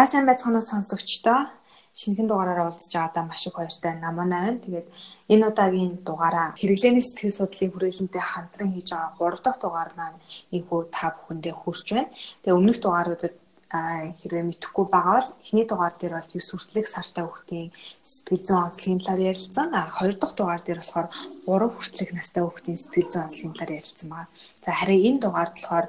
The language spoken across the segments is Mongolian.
За сайн байцгаана уу сонсогчдоо. Шинэхэн дугаараараа уулзж байгаадаа маш их баяртай намана байна. Тэгээд энэ удаагийн дугаараа хэрэглээний сэтгэл судлалын хүрээлэнтэй хамтран хийж байгаа 3 дахь дугаар маань ийхүү та бүхэндээ хүрч байна. Тэгээд өмнөх дугааруудад хэрвээ мэдэхгүй байгаа бол эхний дугаар дээр бол 9 хүртэлх сартай хүүхдийн сэтгэл зүйн онцлогийн талаар ярилцсан. А хоёр дахь дугаар дээр болохоор 3 хүртэлх настай хүүхдийн сэтгэл зүйн онцлогийн талаар ярилцсан байна. За харин энэ дугаард болохоор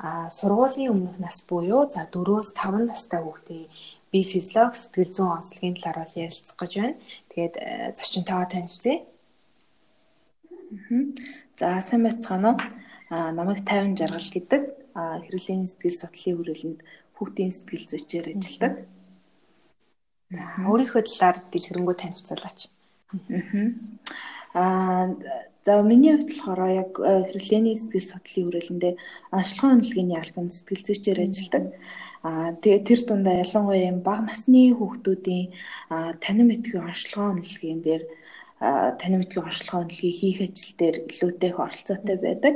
а сургуулийн өмнөх нас буюу за 4-өөс 5 настай хүүхдийн бие физиолог сэтгэл зүйн онцлогийн талаар бол ярилцах гэж байна. Тэгээд э, зочинтойгоо танилцъя. За сайн байцгаана уу? А намайг 50 жаргал гэдэг хэрэглээний сэтгэл судлалын хүрээлэнд хүүхдийн сэтгэл зүйчээр ажилладаг. Өөрийнхөө талаар дэлгэрэнгүй танилцуулаач. Аа За миний хувьд болохоор яг э, хэрэглээний сэтгэл судлалын хүрээлэндээ онцлогын үнэлгээний албанд сэтгэл зүйчээр ажилладаг. Аа тэгээ тэр дундаа ялангуяа бага насны хүүхдүүдийн танин мэдхийн онцлогын үнэлгээнд дээр танин мэдхийн онцлогын үнэлгээ хийх ажил дээр илүүтэй их оролцоотой байдаг.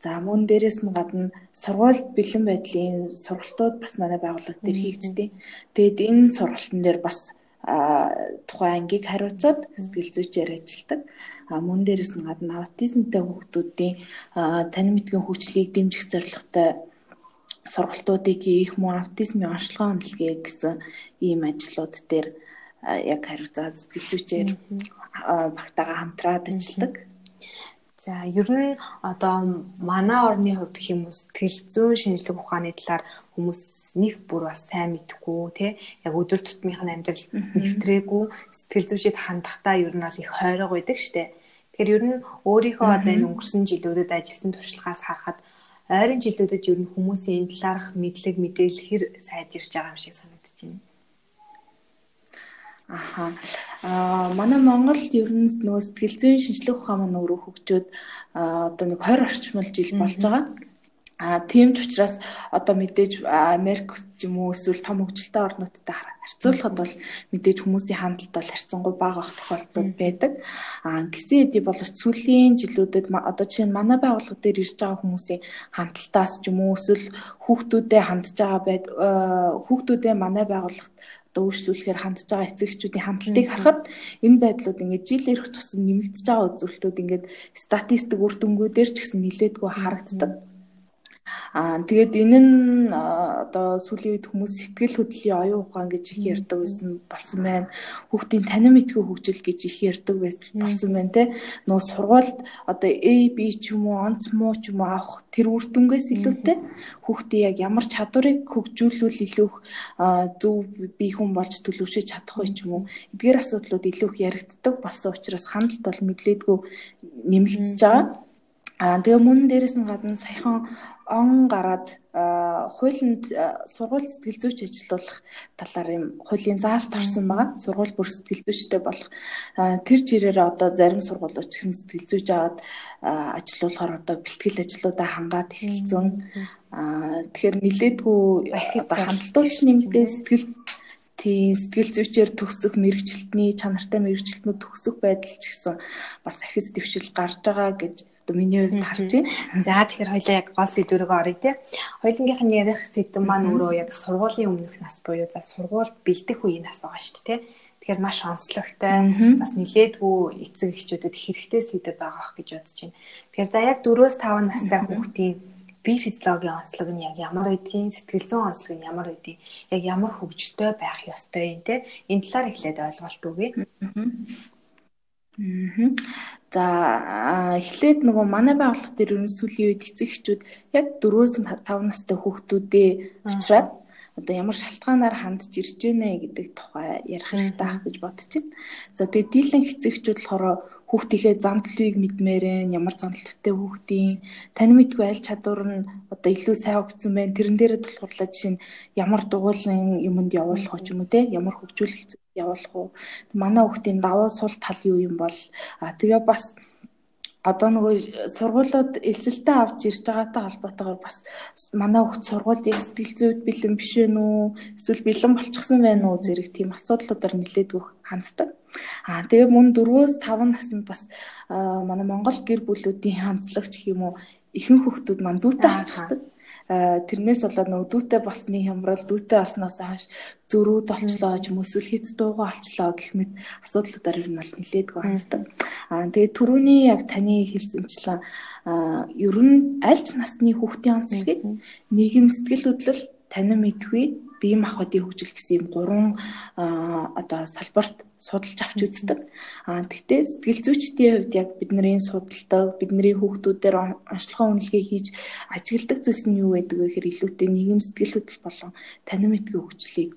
За мөн дээрэс нь гадна сургуульд бэлэн байдлын сургалтууд бас манай байгууллага дээр хийгддэг. Тэгэд энэ сургалтын дээр бас тухайн ангийг хариуцаад сэтгэл зүйчээр ажилладаг. А мөн дээрээс нь гадна аутизмтай хүүхдүүдийн танин мэдгийн хөгжлийг дэмжих зорилготой сургалтуудыг хийх мөн аутизмын онцлогоо үнэлгээ гэсэн ийм ажлууд дээр яг хариуцаад сэтгэл зүйчээр багтаага хамтраад ажилладаг. За ер нь одоо манай орны хувьд гэх юм уу сэтгэл зүйн шинжилгээ ухааны талаар хүмүүс нэг бүр бас сайн мэдгүй тий яг өдөр тутмынх нь амьдрал нэвтрээгүй сэтгэл зүйчэд хандахдаа ер нь бол их хойрог байдаг штэ. Тэгэхээр ер нь өөрийнхөө одоо энэ өнгөрсөн жилүүдэд ажилласан туршлагаас харахад ойрын жилүүдэд ер нь хүмүүсийн энэ талаарх мэдлэг мэдээлэл хэр сайжирч байгаа юм шиг санагдаж байна. Аха. Аа манай Монголд ер нь нөгөө сэтгэл зүйн шинжилгээ ухаан маань өөрөө хөгжөөд одоо нэг 20 орчмол жил болж байгаа. А тийм ч учраас одоо мэдээж Америк ч юм уу эсвэл том хөгжилтэй орнуудтай харьцуулахад бол мэдээж хүмүүсийн хандлт бол харьцангуй бага байх тохиолдлууд байдаг. А гисэн хэдий боловч сүүлийн жилүүдэд одоо жишээ нь манай байгууллага дээр ирж байгаа хүмүүсийн хандлтаас ч юм уу эсвэл хүүхдүүдэд хандж байгаа байд хүүхдүүдэд манай байгууллагт одоо үйлчлүүлэхээр хандж байгаа эцэгчүүдийн хандлтыг харахад энэ байдлууд ингээд жил ирэх тусам нэмэгдэж байгаа үзүүлэлтүүд ингээд статистик үр дүнгуудээр ч гэсэн нэлээдгүй харагддаг. Аа тэгээд энэ нь одоо сүүлийн үед хүмүүс сэтгэл хөдлөлийн оюун ухаан гэж их ярьдаг байсан болсон байна. Хүүхдийн танин мэдхүй хөгжил гэж их ярьдаг болсон байна те. Нөө сургуульд одоо A B ч юм уу онц муу ч юм уу авах тэр үр дүнгээс илүүтэй хүүхдийн яг ямар чадварыг хөгжүүлвэл илүү зөв бие хүн болж төлөвшөж чадах вэ ч юм уу. Эдгээр асуудлууд илүү их яригддаг болсон учраас хандлт бол мэдлээдгүй нэмэгдэж байгаа. Аа тэгээ мөн дээрэс нь гадна саяхан он гараад хуулинд сургууль сэтгэл зүйч ажилуулах талаар юм хуулийн заалт орсон байгаа. Сургууль бүр сэтгэл зүйчтэй болох тэр жирээр одоо зарим сургуулиуд ч гэсэн сэтгэл зүйч аваад ажилуулахаар одоо бэлтгэл ажлуудаа хангаад эхэлсэн. Тэгэхээр нилээдгүй хандлтууч нэмдээ сэтгэл тийм сэтгэл зүйчээр төгсөх мэрэгчлэлтний чанартай мэрэгчлэтнүүд төгсөх байдал ч гэсэн бас ахис дэвшил гарч байгаа гэж одоо миний хувьд харж байна. За тэгэхээр хоёлаа яг гол сэдвүүрээ оръё те. Хоёлынгийнх нь ярих сэдв маань өөрөө яг сургуулийн өмнөх нас буюу за сургуульд бэлдэх үеийн нас байгаа шүү дээ те. Тэгэхээр маш онцлогтой бас нилээдгүй эцэг эхчүүдэд хэрэгтэй сэдв байгаа гэж бодож байна. Тэгэхээр за яг 4-5 настай хүүхдийн бие физиологийн онцлог нь яг ямар байдгийг, сэтгэл зүйн онцлог нь ямар байдгийг, яг ямар хөгжилтэй байх ёстой юм те. Энэ талаар эхлээд ойлголт өгье. За эхлээд нөгөө манай байгууллага дээр ерөн сүүлийн үед эцэг эхчүүд яг 4-5 настай хүүхдүүдээ уучраад одоо ямар шалтгаанаар хандж ирж байна гэдэг тухай ярих хэрэгтэй ах гэж бодож байна. За тэгээ дийлэн эцэгчүүд болохоор хүүхдийнхээ зандлыг мэдмээрэн ямар зандалттай хүүхдийн тань мэдгүй аль чадвар нь одоо илүү сайн өгсөн байх. Тэрэн дээрээ тулгуурлаа жишээ нь ямар дугуулгын юмд явуулах ч юм уу те ямар хөгжүүлэх явуулах уу. Манай хүүхдийн давуу сул тал юу юм бол а тэгээ бас одоо нөгөө сургуулиуд эсэлтээ авч ирж байгаатай холбоотойгоор бас манай хүүхд сургуульд яг сэтгэл зүйд бэлэн биш вэ нүү эсвэл бэлэн болчихсон байна уу зэрэг тийм асуудлуудаар нэлээдгүйх ханддаг. Аа тэгээ мөн 4-өөс 5 наснд бас манай Монгол гэр бүлүүдийн хандлагч гэх юм уу ихэнх хүүхдүүд маань дүүтэй алчдаг. Тэрнээс болоод нөгөө дүүтэй болсны хямрал дүүтэй болсноос хойш зөрүүд олчлоо ч юм уу эсвэл хит дуугаа олчлоо гэх мэт асуудлуудаар ер нь бол нилээдгүй ханддаг. Аа тэгээд түрүүний яг таны хэлсэнчлэн ер нь аль ч насны хүүхдийн онцлогийг нийгэм сэтгэл хөдлөл танин мэдгүй бие махбодын хөгжил гэсэн юм гурван одоо салбарт судалж авч үздэг. Аа тэгтээ сэтгэл зүйчдийн хувьд яг бидний судалдаг, бидний хүүхдүүдээр онцлогоо үнэлгээ хийж ажигладаг зүйлс нь юу байдаг вэ гэхээр илүүтэй нийгэм сэтгэл хөдлөл болон танин мэдгүй хөгжлийг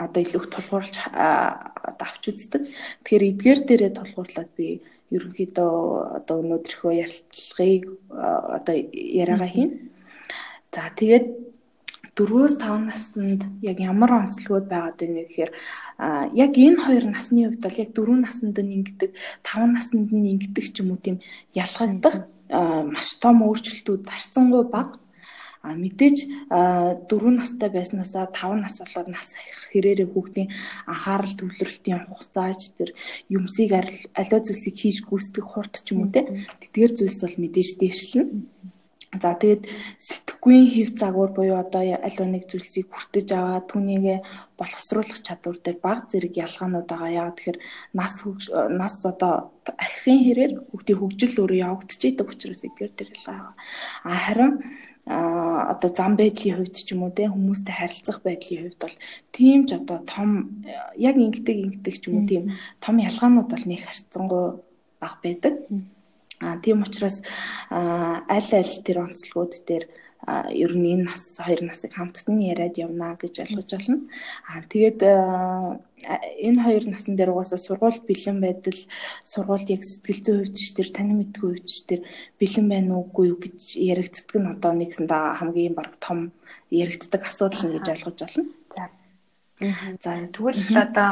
одоо илүү их тулгуурлаж одоо авч үздэг. Тэгэхээр эдгээр дээрээ тулгуурлаад би ерөнхийдөө одоо өнөөдрийнхөө ярилцлагыг одоо яриагаа хийнэ. За тэгээд 4-өөс 5 наснд яг ямар онцлогуд байгаад байна вэ гэхээр яг энэ хоёр насны хувьд бол яг 4 наснд нь ингэдэг 5 наснд нь ингэдэг ч юм уу тийм ялгагдах маш том өөрчлөлтүүд харцсангуй бага А мэдээж 4 настай байснаасаа 5 нас болоод нас хэрээрээ хүүхдийн анхаарал төвлөрөлтийн хугацааж тэр юмсыг аливаа зүйлсийг хийж гүйцэтгэх хурд ч юм уу те. Тэдгээр зүйлс бол мэдээж дээшлэн. За тэгээд сэтггүй хэв загвар буюу одоо аль нэг зүйлсийг хүртэж аваад түүнийг боловсруулах чадвар дээр баг зэрэг ялгаанууд байгаа. Яагаад тэгэхээр нас нас одоо ахихын хэрээр хүүхдийн хөгжил өөрөө явагдчихийдэг учраас эдгээр дээр ялгаа. А харин а одоо зам байдлын хувьд ч юм уу те хүмүүстэй харилцах байдлын хувьд бол тийм ч одоо том яг ингэдэг ингэдэг ч юм уу тийм том ялгаанууд бол нэг харьцангуй баг байдаг. А тийм учраас аль аль тэр онцлогуд дээр ер нь энэ нас хоёр насыг хамтд нь яриад явна гэж ойлгож байна. Аа тэгээд энэ хоёр насн дээр угаасаа сургууль бэлэн байдал сургуульд яг сэтгэл зүйн хувьд ч тэр таны мэдгүй хувьд ч тэр бэлэн байна уугүй юу гэж яригддаг нь одоо нэгсэндээ хамгийн баг том яригддаг асуудал нь гэж ойлгож байна. За. За тэгвэл одоо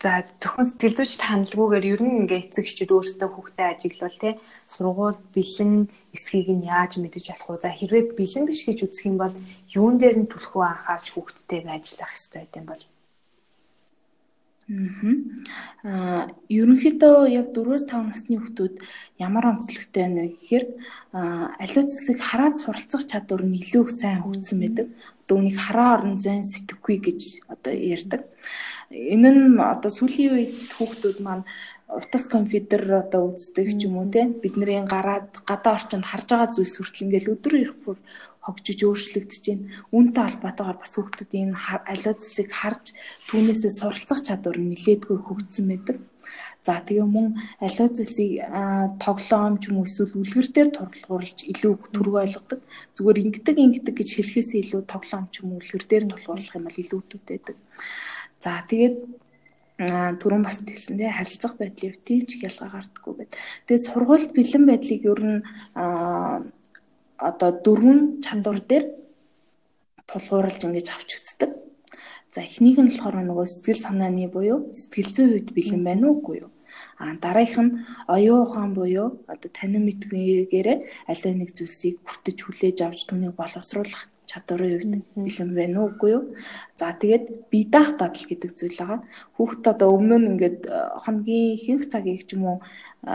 За зөвхөн сэтгэл зүйчд хандлаггүйгээр ер нь ингээ эцэг эхчүүд өөрсдөө хүүхдээ ажиглал тий сургууль бэлэн эсхийг нь яаж мэдэж болох вэ? За хэрвээ бэлэн биш гэж үзэх юм бол юун дээр нь түлхүү анхаарч хүүхдтэйгээ ажиллах хэрэгтэй юм бол Аа ерөнхийдөө яг 4-5 насны хүүхдүүд ямар онцлогтой байна вэ гэхээр аливаа зүйлсийг хараад суралцах чадвар нь илүү сайн хөгжсөн байдаг. Одоо үнийг хараа орон зайн сэтгэхгүй гэж одоо ярьдаг. Энэ нь одоо сүүлийн үед хүүхдүүд маань утас компьютер одоо үздэг ч юм уу те бидний гараад гадаа орчинд харж байгаа зүйлс хүртэл ингээл өдөр ирэх бүр хогжиж өөрчлөгдөж байна. Үүнтэй холбоотойгоор бас хүүхдүүд энэ аливаа зүйлсийг харж түүнээсээ суралцах чадвар нилээдгүй хөгжсөн байдаг. За тэгээ мөн аливаа зүйлсийг тоглоом ч юм уу эсвэл үлгэр дээр тулгуурлаж илүү түрэг ойлгодог. Зүгээр ингэдэг ингэдэг гэж хэлэхээсээ илүү тоглоом ч юм уу үлгэр дээр тулгуурлах юм бол илүү төдөөдөг. За тэгээд түрүүн бас хэлсэн тий харилцах байдлын хувьд тийм ч ялгаа гардаггүй байд. Тэгээд сургуульд бэлэн байдлыг ер нь одоо дөрвөн чадвар дээр тулгуурлаж ингэж авч үздэг. За эхнийх нь болохоор нөгөө сэтгэл санааны буюу сэтгэл зүйн хувьд бэлэн байна уугүй юу? А дараагийнх нь оюун ухаан буюу одоо танин мэдгүйгээр аль нэг зүйлсийг бүртэж хүлээж авч түүнийг боловсруулах чадварын хувьд бэлэн байна уу үгүй юу. За тэгээд бие даах дадал гэдэг зүйл байгаа. Хүүхд одоо өмнө нь ингээд э, хоногийн ихэнх цагийг ч юм уу э,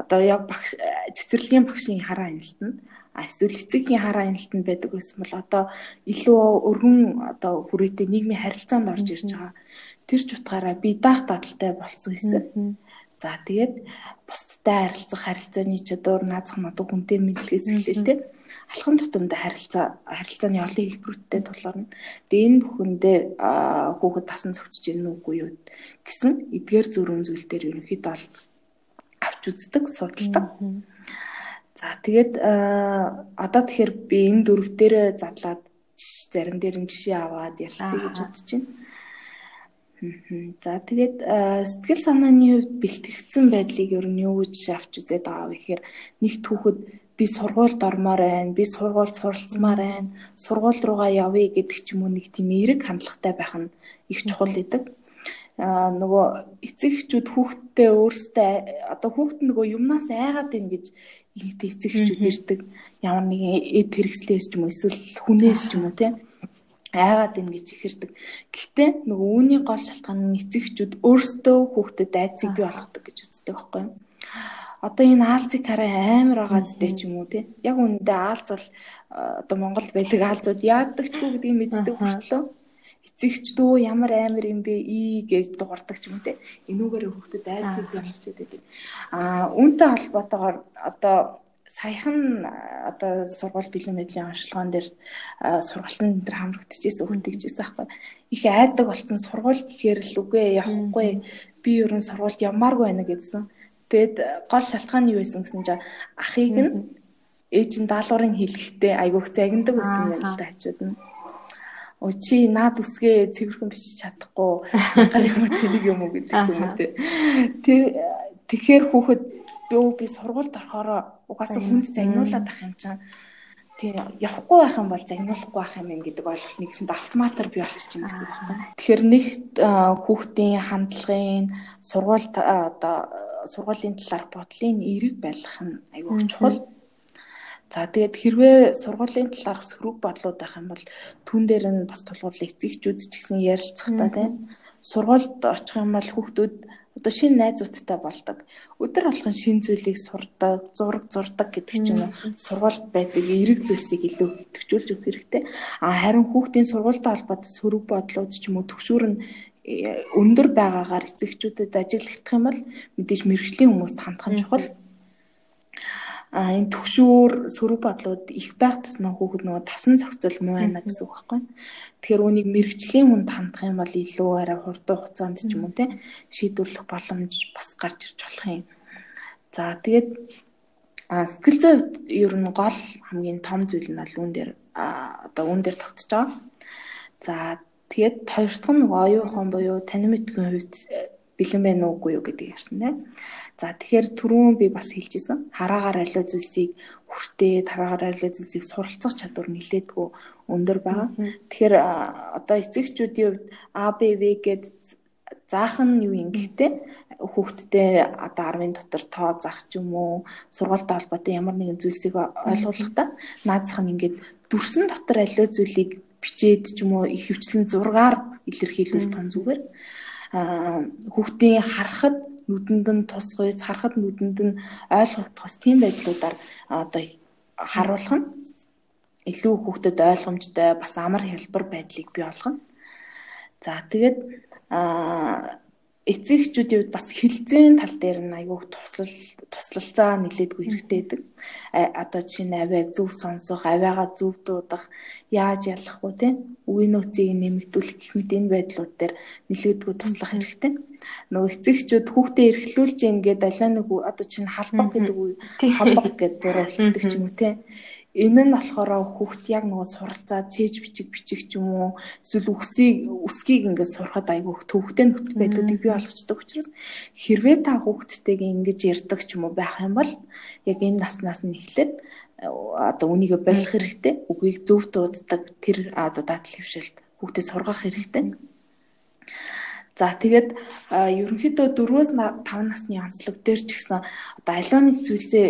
одоо яг багш цэцэрлэгийн багшийн хараа анилтанд эсвэл эцэгхийн хараа анилтанд байдаг гэсэн бол одоо илүү өргөн одоо хүрээтэй нийгмийн харилцаанд орж ирж байгаа. Тэр ч утгаараа бие даах дадалтай болсон хэсэг. За тэгээд бусдтай харилцах харилцааны чадвар наазах надад хүнтэй мэдлэгээс эхлэв те алхам тутамдаа харилцаа харилцааны олон хэлбэрүүдтэй тулгарна. Тэгээ энэ бүхэн дээр хүүхэд тасан зөгсөж гэнэ үгүй юу гэсэн эдгээр зөрүүн зүйл дээр ерөнхийдөө бол авч үздэг, судалдаг. За тэгээд одоо тэгэхээр би энэ дөрөв дээр задлаад зарим дээр нь жишээ аваад ярилцъя гэж бодож байна. За тэгээд сэтгэл санааны хувьд бэлтгэгдсэн байдлыг ер нь юу гэж авч үзээд байгаа вэ гэхээр нэг түүхэд би сургуульд ормоор байна, би сургуульд суралцмаар байна, сургууль руугаа явъя гэдэг ч юм уу нэг тийм эерэг хандлагатай байх нь их чухал гэдэг. Аа нөгөө эцэг эхчүүд хүүхдтэй өөрсдөө одоо хүүхд нөгөө юмнаас айгаад байна гэж ихтэй эцэг эхчүүд ирдэг. Ямар нэгэн эд хэрэгслээс ч юм уу эсвэл хүнээс ч юм уу тийм айгаад байна гэж ихэрдэг. Гэхдээ нөгөө үүний гол шалтгаан нь эцэг эхчүүд өөрсдөө хүүхдэд айцыг бий болгодог гэж үздэг байхгүй юу? Одоо энэ аалцыг хараа амар байгаа зүтэй ч юм уу те. Яг үүндээ аалц бол одоо Монголд байдаг аалцууд яадагчгүй гэдгийг мэддэг хүртлөө эцэгч дөө ямар амар юм бэ ий гэж дуурдаг ч юм те. Энүүгээр хүүхдэд айцыг болгож идэв. Аа үүнтэй холбоотойгоор одоо саяхан одоо сургууль бэлэн байдлын онцлогоон дээр сургалтын дээр хамрагдчихсэн хүндэгжсэн байхгүй. Их айдаг болсон сургууль гэхээр л үгүй явахгүй би ерөн сургуульд ямааргүй байна гэдсэн. Тэгэд гол шалтгаан нь юу байсан гэсэн чинь ахыг нь ээж нь даалгаврын хэлэхдээ айгуух загнадаг байсан юм л да хажууд нь. Оо чи наад үсгээ цэвэрхэн бичиж чадахгүй гар юм тэнийг юм уу гэдэг ч юм уу те. Тэр тэгэхээр хүүхэд би би сургуульд орохороо угаасаа хүнд загнуулаад ах юм чинь тий явахгүй байх юм бол загнуулахгүй байх юм гэдэг ойлголт нэгсэнд автоматар бий болчих юм гэсэн байна. Тэгэхээр нэг хүүхдийн хандлагын сургууль одоо сургуулийн талаар бодлын эерэг байлгах нь аюул чухал. За тэгээд хэрвээ сургуулийн талаарх сөрөг бодлууд байх юм бол түн дээр нь бас тулгуурлах эцэгчүүд ч гэсэн ярилцах та тийм сургуульд очих юм бол хүүхдүүд одоо шинэ найзуудтай болдог. Өдөр болгон шинэ зүйлийг сурдаг, зураг зурдаг гэдэг ч юм уу сургуульд байдаг эерэг зүйлсийг илүү идэвхжүүлж өгөх хэрэгтэй. А харин хүүхдийн сургуультай холбоотой сөрөг бодлууд ч юм уу төгшүүр нь өндөр байгаагаар эцэгчүүдэд ажиглагдах юм бол мэдээж мэрэгжлийн хүмүүст хандах нь чухал. А энэ төгшүүр сөрөг бодлууд их байх тусмаа хүүхэд нөгөө тасан зохицол муу байна гэсэн үг байхгүй. Тэгэхээр үүнийг мэрэгчлийн хүнд хандах юм бол илүү арай хурдан хугацаанд ч юм уу те шийдвэрлэх боломж бас гарч ирж болох юм. За тэгээд сэтгэл зүйн хувьд ер нь гол хамгийн том зүйл нь бол үүн дээр одоо үүн дээр тогтож байгаа. За тэгээд хоёр дахь нь нөгөө оюухан буюу танин мэдгийн хувьд бэлэн байна уугүй юу гэдгийг ярьсан тийм. За тэгэхээр түрүүн би бас хэлжсэн. Хараагаар аливаа зүйлсийг хүртээ, тараагаар аливаа зүйлсийг суралцах чадвар нилээдгүй өндөр байгаа. Тэгэхээр одоо эцэгчүүдийн хувьд А, Б, В гэд заах нь юу юм гэхдээ хүүхдтэй одоо 10-ын дотор тоо заах ч юм уу сургуультай холбоотой ямар нэгэн зүйлсийг ойлгуулахдаа наазах нь ингээд дүрсэн дотор аливаа зүйлийг бичээд ч юм уу их хвчлэн зургаар илэрхийлүүл том зүгээр хүүхдийн харахад нүдэнд нь тус гойц харахад нүдэнд нь ойлгогдох бас тийм байдлуудаар одоо харуулах нь илүү хүүхдэд ойлгомжтой бас амар хэлбэр байдлыг бий болгоно. За тэгээд эцэгчүүдийн хувьд бас хилцээний тал дээр нь айгүйх туслал туслалцаа нилээдгүй хэрэгтэй байдаг. Одоо чинь авиаг зөв сонсох, авиагаа зөв дуудах, яаж ялах вэ те? Үгийн нөөцийг нэмэгдүүлэх гэх мэт энэ байдлууд дээр нилээдгүй туслах хэрэгтэй. Нөгөө эцэгчүүд хүүхдээ эрхлүүлж ингээд алаа нэг одоо чинь халбаг гэдэг үе халбаг гэдэг буруу хэлдэг ч юм уу те Энэ нь болохоор хүүхд яг нөгөө суралцаа цээж бичиг бичих ч юм уу эсвэл үсгийг үсгийг ингээд сурахад айгүй төвхтэй нөхцөл байдлуудыг бий болгочдөг учраас хэрвээ та хүүхдтэйгээ ингэж ярьдаг ч юм уу байх юм бол яг энэ наснаас нь эхлээд одоо үнийг болох хэрэгтэй үгийг зөв дууддаг тэр одоо дадал хөвшилт хүүхдэд сургах хэрэгтэй. За тэгээд ерөнхийдөө 4-өөс 5 насны онцлог дээр ч гэсэн одоо аливаа нэг зүйлсээ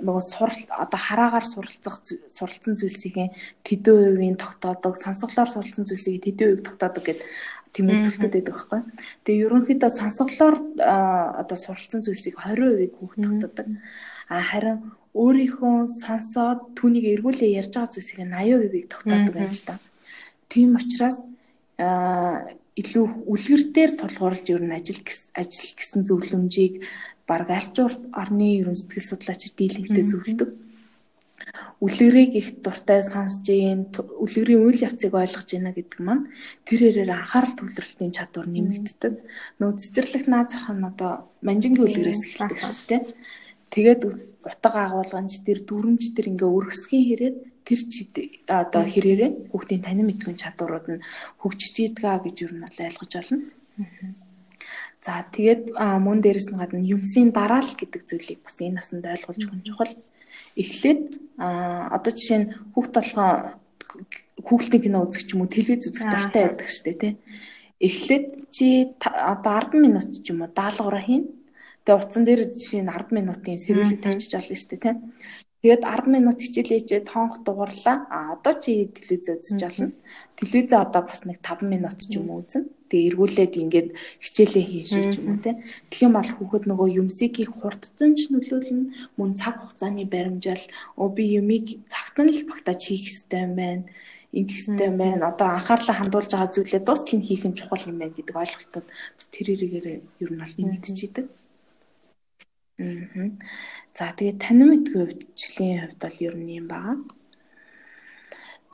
нөгөө сурал одоо хараагаар суралцах суралцсан зүйлсийн тэдэн хувийн тогтоодог сонсголоор суралцсан зүйлсийн тэдэн хувийг тогтоодог гэдэг тийм үзэлтүүд байдаг байхгүй. Тэгээ ерөнхийдөө сонсголоор одоо суралцсан зүйлсийг 20% хүүхд тогтоодог. А харин өөрийнхөө сонсоод түүнийг эргүүлээ ярьж байгаа зүйлсийг 80%ийг тогтоодог юм л да. Тийм учраас илүү үлгэр дээр тулгуурлаж ер нь ажил ажил гэсэн зөвлөмжийг баг альчуур орны ерөн сэтгэл судлаачид дийлэнхтэй зөвлөдөг. Үлгэрийг их дуртай сонсож ийн үлгэрийн үйл явцыг ойлгож байна гэдэг маань тэрээрээ анхаарал төвлөрөлтийн чадвар нэмэгддэг. Нөө цэцэрлэг наазах нь одоо манжингийн үлгэрээс эхэлдэг шүү дээ. Тэгээд утга агуулгамж тэр дүрмж тэр ингээ өргөсгийн хэрэг тэр одоо хэрээрээ хүүхдийн танин мэдгүн чадварууд нь хөгжиж ийдгаа гэж юу нь ойлгож олно. За тэгээд мөн дээрэс нь гадна юмсын дараал гэдэг зүйлийг бас энэ насанд ойлгуулж өгөх нь чухал. Эхлээд одоо жишээ нь хүүхд толгоо хүүхдийн кино үзэх ч юм уу телевиз үзэх дуртай байдаг шүү дээ тий. Эхлээд чи одоо 10 минут ч юм уу даалгавраа хийн. Тэгээ утсан дээр жишээ нь 10 минутын сэрүүлэг тавьчих жаална шүү дээ тий. Тэгээд 10 минут хичээл хийжээ тоонх дугуурлаа. А одоо чи телевиз үзэж болно. Телевизээ одоо бас нэг 5 минут ч юм уу үзнэ. Тэгээ эргүүлээд ингээд хичээлээ хийшүү ч юм уу те. Тэгэх юм бол хүүхэд нөгөө юмсыг их хурдцсан ч нөлөөлнө. Мөн цаг хугацааны баримжаал өө би юмыг цагт нь л багтааж хийх хэрэгтэй юм байна ингэх хэрэгтэй юм байна. Одоо анхаарлаа хандуулж байгаа зүйлээ дуустал нь хийх нь чухал юм байна гэдэг ойлголтод бас тэр хэрэгээр ер нь бол нэмэгдчихийдэг. Аа. За тэгээд танин мэдгүй хөвчлийн хувьд бол ер нь юм байна.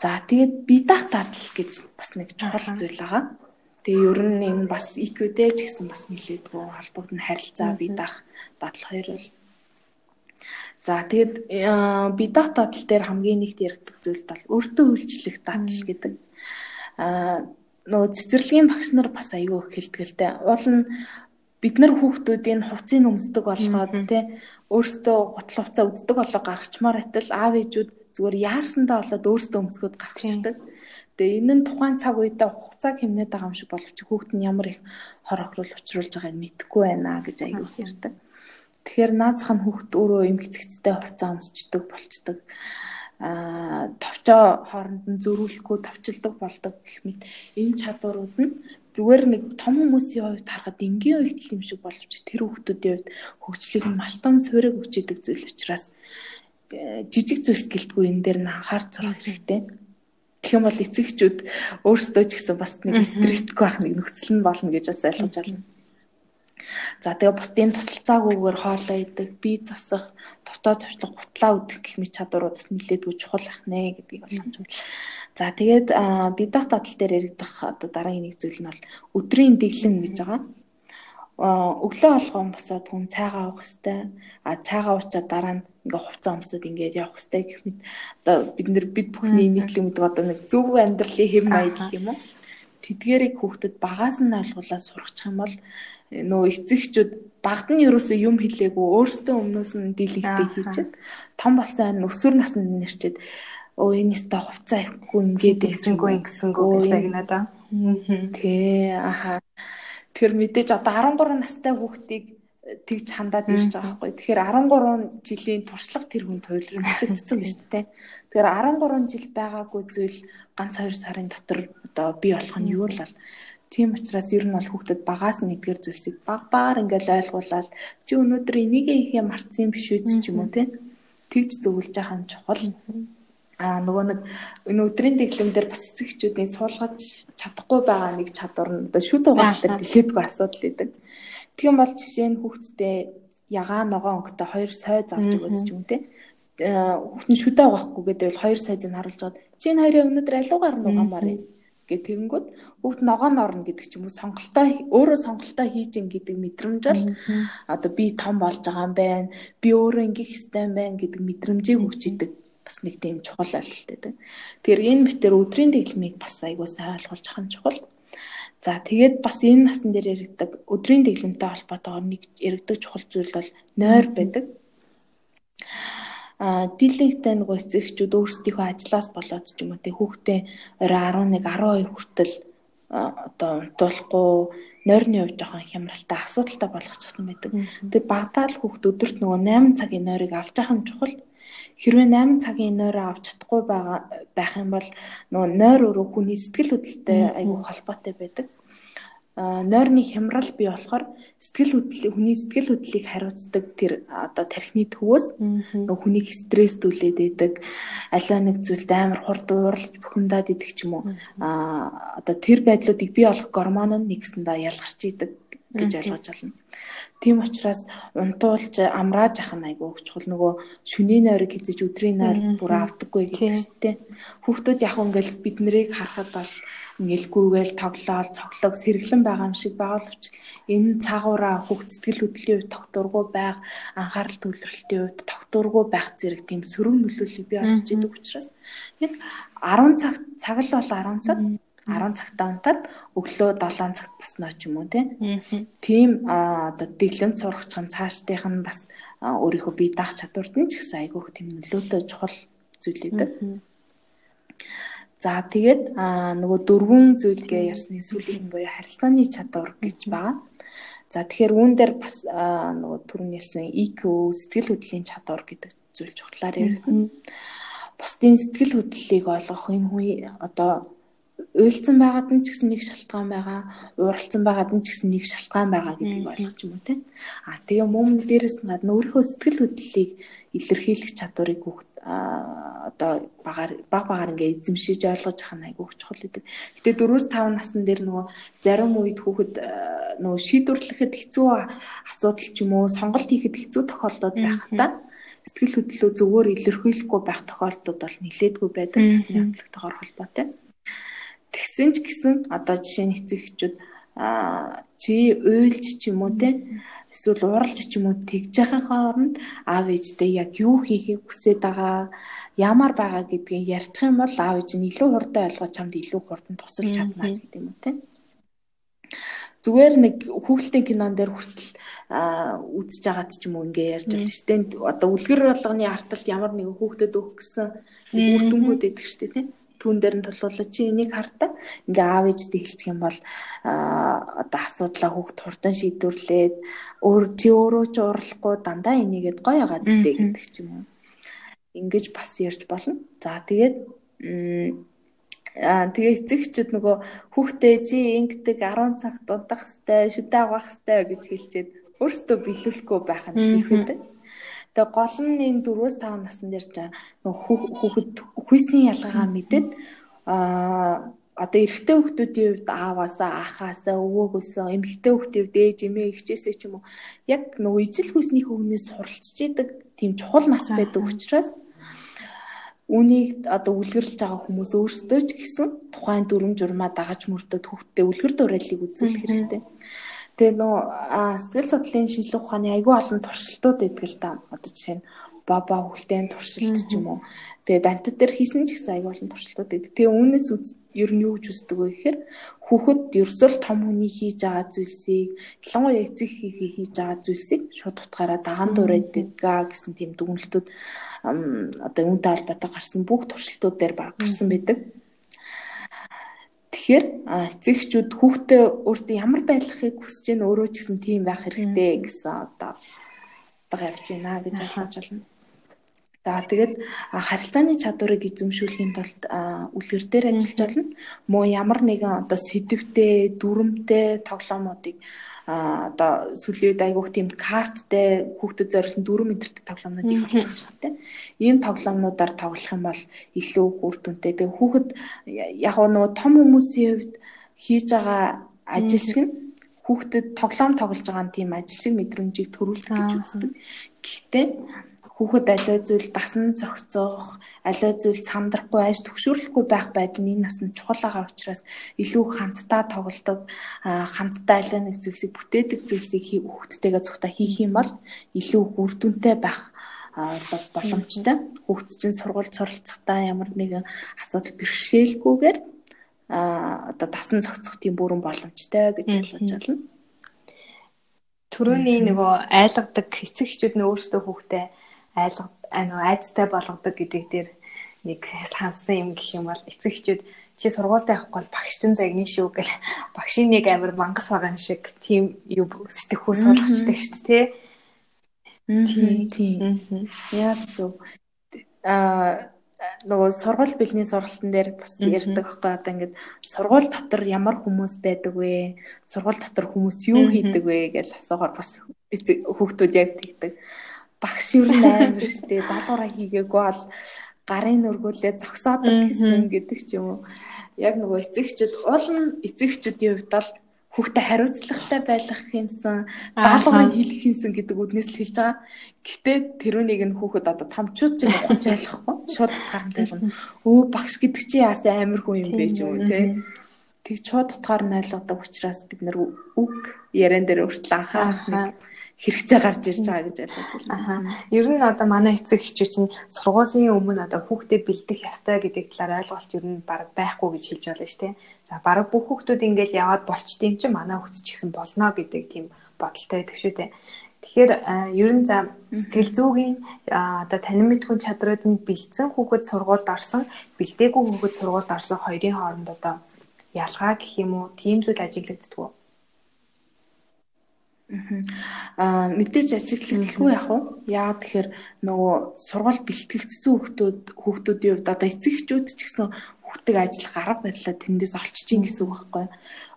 За тэгээд бидах дадал гэж бас нэг чухал зүйл байгаа. Тэгээ ер нь энэ бас IQ-тэй ч гэсэн бас нэлээдгүй холбогдно харилцаа бидах дадал хоёр бол. За тэгээд бидах дадал дээр хамгийн нэгт яригддаг зүйл бол өөртөө үйлчлэх дадал гэдэг. Аа нөгөө цэцэрлэгийн багш нар бас аягүй их хэлтгэлтэй. Уул нь бид нар хүүхдүүдийн хувцсыг өмсдөг болгоод тий өөрсдөө гутал хувцас үздэг болоо гаргачмаар байтал аав ээжүүд зүгээр яарсандаа болоод өөрсдөө өмсгөөд гаргачдаг. Тэгээ энэ нь тухайн цаг үедээ хугацааг хэмнээд байгаа юм шиг боловч хүүхэд нь ямар их хор охрол учруулж байгааг мэдэхгүй байна гэж аягүй ярьдаг. Тэгэхээр наазах нь хүүхэд өөрөө эмгэгцэгцтэй хувцас өмсчдөг болчдөг товчоо хооронд нь зөрүүлэхгүй товчилдог болдог гэх мэт энэ чадварууд нь зүгээр нэг том хүмүүсийн хувьд харахад энгийн үйлдэл юм шиг боловч тэр хүмүүсийн хувьд хөгжлийг маш том суурийг өгч идэг зүйл учраас э, жижиг зүйлс гэлтгүй энэ дээр нь анхаарч зурх хэрэгтэй. Тэгэх юм бол эцэгчүүд өөрсдөө ч гэсэн бас нэг стресстэй байх нэг нөхцөл нь болно гэж бас ойлгож байна. За тэгээ бусдын тусалцаагүйгээр хоолоо идэг, бие засах, дутаа төвчлөх, гутлаа үдэх гэх мэт чадварууд бас нэлээдгүй чухал ах нэ гэдгийг ойлгомжтой. За тэгээд бидах дадал дээр яригдах одоо дараагийн нэг зүйл нь бол өдрийн дэглэм гэж байгаа. Өглөө болгоом босоод хүн цайгаа уух хэвээр а цайгаа уучаад дараа нь ингээ хувцас өмсөд ингээд явах хэвээр гэх мэт. Одоо бид нэр бид бүхний нийтлэг мэдэг одоо нэг зөв амьдралын хэм маяг гэх юм уу? Тэдгэрийг хүүхдэд багаас нь ойлгуулаад сургачих юм бол нөгөө эцэгчүүд багт нь ерөөсөө юм хэлээгүй өөрсдөө өмнөөс нь дийлэгтэй хийчихэд том болсон өсвөр наснд нэрчээд өө энэ өстой хувцас авихгүй ингээд гэсэнгүү ингэсэнгүү гэж загнаад аа. Тэ аха. Тэр мэдээж одоо 13 настай хүүхдийг тэгж хандаад ирж байгаа байхгүй. Тэгэхээр 13 жилийн туршлага тэр хүн туйлрагдсан гэж тэ. Тэгэхээр 13 жил байгаагүй зүйл ганц 2 сарын дотор одоо бий болох нь юу л бол Тийм учраас ер нь бол хүүхдэд багаас нь эдгээр зүйлсийг баг багаар ингээл ойлгуулаад чи өнөөдөр энийг их юм мартсан биш үү ч юм уу те. Тэгж зөвлөж байгаа нь чухал. Аа нөгөө нэг энэ өдрийн дэглэм дээр бас эцэгчүүдийн суулгаж чадахгүй байгаа нэг чадвар нь одоо шүд угаалт дээр дэлгэдэггүй асуудал үүдэг. Тэгэн бол жишээ нь хүүхдтэй ягаа ногоон өнгөтэй хоёр сой завж өгөөд ч юм те. Хүүхд нь шүдэ угаахгүй гэдэг бол хоёр сайжийг харуулж гад чи энэ хоёрын өнөөдөр алуугаар нугаамаар юм гэх тэгэнгүүт бүгд ногоон орно гэдэг ч юм уу сонголтоо өөрөө сонголтоо хийж ин гэдэг мэдрэмж бол одоо би том болж байгаа юм байна. Би өөрөө ингэх ёстой юм байна гэдэг мэдрэмжийг өгч идэг. Бас нэг тийм чухал ойлголт байдаг. Тэгэхээр энэ мэтэр өдрийн дэглэмийг бас айгуу сайн ойлгуулж ахын чухал. За тэгээд бас энэ насн дээр яригддаг өдрийн дэглэмтэй холбоотойгоор нэг яригддаг чухал зүйл бол нойр байдаг дийлэнхтэй нөгөө эцэгчүүд өөрсдийнхөө ажлаас болоод ч юм уу тий хүүхдээ орой 11 12 хүртэл одоо унтуулахгүй нойрны хувьд жоохон хямралтай асуудалтай болгочихсон байдаг. Тэгээ багтаа л хүүхд өдөрт нөгөө 8 цагийн нойрыг авч явах нь чухал. Хэрвээ 8 цагийн нойроо авч чадахгүй байгаа байх юм бол нөгөө нойр өөрөө хүний сэтгэл хөдлөлтэй айгүй холбоотой байдаг нойрны хямрал бий болохоор сэтгэл хөдлөл хүний сэтгэл хөдлөлийг хариуцдаг тэр одоо тархины төвөөс нөгөө хүнийг стресстүүлээд идэг аливаа нэг зүйлд амар хурд уурлаж бухимдаад идэх ч юм уу. А одоо тэр байдлуудыг бий болгох гормон нь нэгсэндээ ялгарч идэг гэж ойлгож байна. Тийм учраас унтуулж амрааж ах нь айгүй чухал нөгөө шөнийн нойрыг хизэж өдрийн нойр бүр авдаггүй гэдэг чинь тэ. Хүүхдүүд яг ингээл бид нарыг харахад бол нэлгүйгээл тоглоал цоглог сэргэлэн байгаа юм шиг байгaalвч энэ цаагаараа хүүхд сэтгэл хөдлөлийн үед тогтургүй байг анхаарал төвлөрөлтийн үед тогтургүй байх зэрэг тийм сөрөг нөлөөллийг бий болгож идэг учраас яг 10 цаг цаг л бол 10 цаг. 10 цагтаа унтаад өглөө 7 цагт босноо ч юм уу тийм одоо дэглэмт сурахч нь цаашдынх нь бас өөрийнхөө бие даах чадварт нь ч гэсэн айгүйх тийм нөлөөтэй чухал зүйл үүдэг. За тэгээд нөгөө дөрвөн зүйлгээ ярьсны сүүлийн буюу харилцааны чадвар гэж байгаа. За тэгэхээр үүн дээр бас нөгөө түрүүн ярьсан EQ сэтгэл хөдлөлийн чадвар гэдэг зүйл чухлаар яригдана. Бусдын сэтгэл хөдлөлийг олгох энэ хүн одоо уйлцсан байгаад нь ч гэсэн нэг шалтгаан байгаа, ууралцсан байгаад нь ч гэсэн нэг шалтгаан байгаа гэдгийг ойлгож юм уу те. А тэгээ мөн дээрэс нь гадна өөрийнхөө сэтгэл хөдлөлийг илэрхийлэх чадварыг хүүхд одоо багаар баг багаар ингээ эзэмшиж ойлгож авах нь айгүй чухал гэдэг. Гэтэ 4-5 насн дээр нөгөө зарим үед хүүхэд нөгөө шийдвэрлэхэд хэцүү асуудал ч юм уу сонголт хийхэд хэцүү тохиолдод байх та сэтгэл хөдлөлөө зөвөр илэрхийлэхгүй байх тохиолдолд бол нилээдгүй байдаг насны явдлалтайгаар холбоотой. Тэгсэн ч гэсэн одоо жишээ нь эцэг эхчүүд аа чи уйлж ч юм уу те эсвэл уралж ч юм уу тэгж яхахын хооронд аав ээжтэй яг юу хийхийг хүсэж байгаа ямар байгаа гэдгийг ярьчих юм бол аав ээж нь илүү хурдан ойлгож чамд илүү хурдан тусалж чаднаа ч гэдэг юм уу те. Зүгээр нэг хүүхэлдэйн кинон дээр хүртэл үзэж байгаад ч юм уу ингээ ярьж байна шүү дээ. Одоо үлгэр болгоны арталт ямар нэг хүүхдэд өгөх гэсэн үр дүнгууд өгдөг шүү дээ тийм түүн дээр нь тулуулаад чи энийг хартаа ингээ аав ээжтэй хэлчих юм бол одоо асуудлаа хүүхд хурдан шийдвэрлээд өөр чи өөрөө ч уралахгүй дандаа энийгээд гоё газтэй гэдэг ч юм уу. Ингиж бас ярьж болно. За тэгээд Аа тэгээ эцэгчүүд нөгөө хүүхдээ чи ингэдэг 10 цаг дунтах хэвээр шүдэ авах хэвээр гэж хэлчихэд өөртөө биелүүлэхгүй байх нь их үү. Тэгээ гол нь энэ 4-5 насны дээр ч хүүхэд хүйсийн ялгаагаа мэдээд аа одоо эрэгтэй хүүхдүүдийн хувьд ааваасаа ахаасаа өвөөгөөсөө эмэгтэй хүүхдийн хувьд ээж эмээ ихчээсээ ч юм уу яг нөгөө ижил хүйсний хүүхнээс суралцж идэг тийм чухал нас байдаг учраас Үүнийг одоо үлгэрлж байгаа хүмүүс өөрсдөө ч гэсэн тухайн дүрм журмаа дагаж мөрдөд хүүхдтэй үлгэр дуурайлыг үзүүлэх хэрэгтэй. Тэгээ нөө сэтгэл судлалын шинжилгээ ухааны айгүй олон туршилтууд байдаг л да. Одоо жишээ нь баба хүлтээн туршилт ч юм уу. Тэгээ дантад дээр хийсэн ч гэсэн айгүй олон туршилтууд байдаг. Тэгээ үүнээс ер нь юу гэж үздэг вэ гэхээр хүүхэд ерсөл том хүний хийж байгаа зүйлсийг ялангуяа эцэг хийхий хийж байгаа зүйлсийг шууд утгаараа даган дуурайдаг гэсэн тийм дүгнэлтүүд одоо үүнтэй холбоотой гарсан бүх туршилтууд дээр гарсан байдаг. Тэгэхээр эцэгчүүд хүүхдээ өөртөө ямар байдлахыг хүсэж нь өөрөө ч гэсэн тийм байх хэрэгтэй гэсэн одоо бага явж байна гэж ойлгож байна. За тэгээд харилцааны чадварыг эзэмшүүлэхийн тулд үлгэр дээр ажиллаж болно. Муу ямар нэгэн одоо сэдвтэй, дүрмтэй тоглоомуудыг одоо үед айгуух тийм карттай хүүхдэд зориулсан 4 метртэй тоглоомнууд их шүү дээ. Ийм тоглоомнуудаар тоглох юм бол илүү үр дүнтэй. Тэгээ хүүхэд яг нөгөө том хүмүүсийн хувьд хийж байгаа ажил шиг нь хүүхдэд тоглоом тоглож байгаа нь тийм ажил шиг мэдрэмжийг төрүүлдэг гэж үздэг. Гэхдээ хүүхэд аливаа зүйл дасан зохицох, аливаа зүйл сандрахгүй айж төгшөөрлөхгүй байх байдал нь энэ наснд чухал байгаа учраас илүү хамтдаа тоглодог, хамтдаа аливаа нэг зүйлсийг бүтээдэг зүйлсийг хүүхдтэйгээ цугтаа хийх юм бол илүү үр дүнтэй байх боломжтой. Хүүхд чинь сургууль суралцахдаа ямар нэгэн асуудал бэрхшээлгүйгээр а одоо дасан зохицох тийм бүрэн боломжтой гэж ойлгож байна. Төрөний нөгөө айлгадаг эцэг эхчүүд нь өөрсдөө хүүхдээ нөгөө айцтай болгодог гэдэг дээр нэг сансан юм гэх юм бол эцэг эхчүүд чи сургуультай явахгүй бол багшчин загны шүү гэл багшийн нэг амир мангас байгаа шиг тийм юу сэтгэхүй суулгачдаг шүү дээ тий. Тийм. Яа зөв. Аа нөгөө сургууль бэлний сургалтын дээр бас ярьдаг байхгүй одоо ингээд сургууль дотор ямар хүмүүс байдаг вэ? Сургууль дотор хүмүүс юу хийдэг вэ гэж асуухаар бас хүүхдүүд яг тэгдэг багш юу амар штэ даалгавраа хийгээгүй бол гарын өргүүлээ зогсоодог гэсэн гэдэг ч юм уу. Яг нөгөө эцэгчүүд уул нь эцэгчүүдийн хувьд бол хүүхдэд хариуцлагатай байх юмсан, даалгаврыг хийх юмсан гэдэг үднээс л хэлж байгаа. Гэтэ тэрүүнийг нь хүүхэд одоо томчууд ч юм ухаж ойлгохгүй. Шууд утгаар нь өө багш гэдэг чи яасан амар хүн юм бэ ч юм уу те. Тэг шууд утгаар нь ойлгодог учраас бид нар үг яриан дээр хүртэл анхаарах нэг хэрэгцээ гарч ирж байгаа гэж ойлгож байна. Аха. Ер нь одоо манай эцэг эхчүүд чинь сургуулийн өмнө одоо хүүхдээ бэлдэх ёстой гэдэг талаар ойлголт ер нь баг байхгүй гэж хэлж байна шүү дээ. За баг бүх хүүхдүүд ингээл яваад болчт юм чинь манай хүүхд ч гэсэн болно гэдэг тийм бодолтой байдаг шүү дээ. Тэгэхээр ер нь за сэтгэл зүйн одоо танин мэдхүн чадрууд нь бэлдсэн хүүхэд сургуульд орсон, бэлдээгүй хүүхэд сургуульд орсон хоёрын хооронд одоо ялгаа гэх юм уу, тийм зүйл ажиглагддаг? Аа мэдээж ажиглалгүй яг уу. Яагаад тэгэхээр нөгөө сургууль бэлтгэгдсэн хүүхдүүд хүүхдүүдийн хувьд одоо эцэг эхчүүд ч гэсэн хүүхдийг ажил гарга барилаа тэндээс олчиж ийн гэсэн үг байхгүй.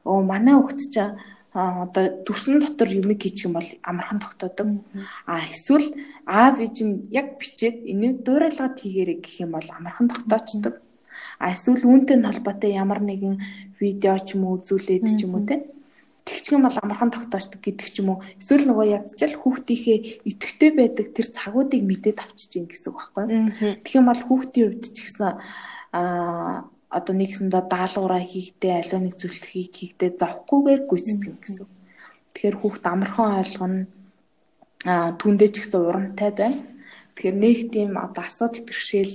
Оо манай хүүхд ч одоо дүрсэн дотор юм хийчих юм бол амархан тогтоодог. А эсвэл аав ээж нь яг бичээд энийг дуурайлгаад хийгээрэй гэх юм бол амархан тогтоочдөг. А эсвэл үүнтэй холбоотой ямар нэгэн видео ч юм уу үзүүлээд ч юм уу те тэгчгэн бол амархан тогтоочдөг гэдэг ч юм уу. Эсвэл нөгөө ядчил хүүхдийнхээ итгэвтэй байдаг тэр цагуудыг мэдээд авчиж ийн гэсэн үг байхгүй. Тэгэх юм бол хүүхдийн хувьд ч гэсэн аа одоо нэгсэндээ даалгавраа хийхдээ аливаа нэг зүйлхийг хийхдээ зовхгүйгээр гүйцэтгэн гэсэн. Тэгэхээр хүүхд амархан ойлгоно аа түндээ ч гэсэн урамтай байна. Тэгэхээр нэг тийм одоо асуудал бэрхшээл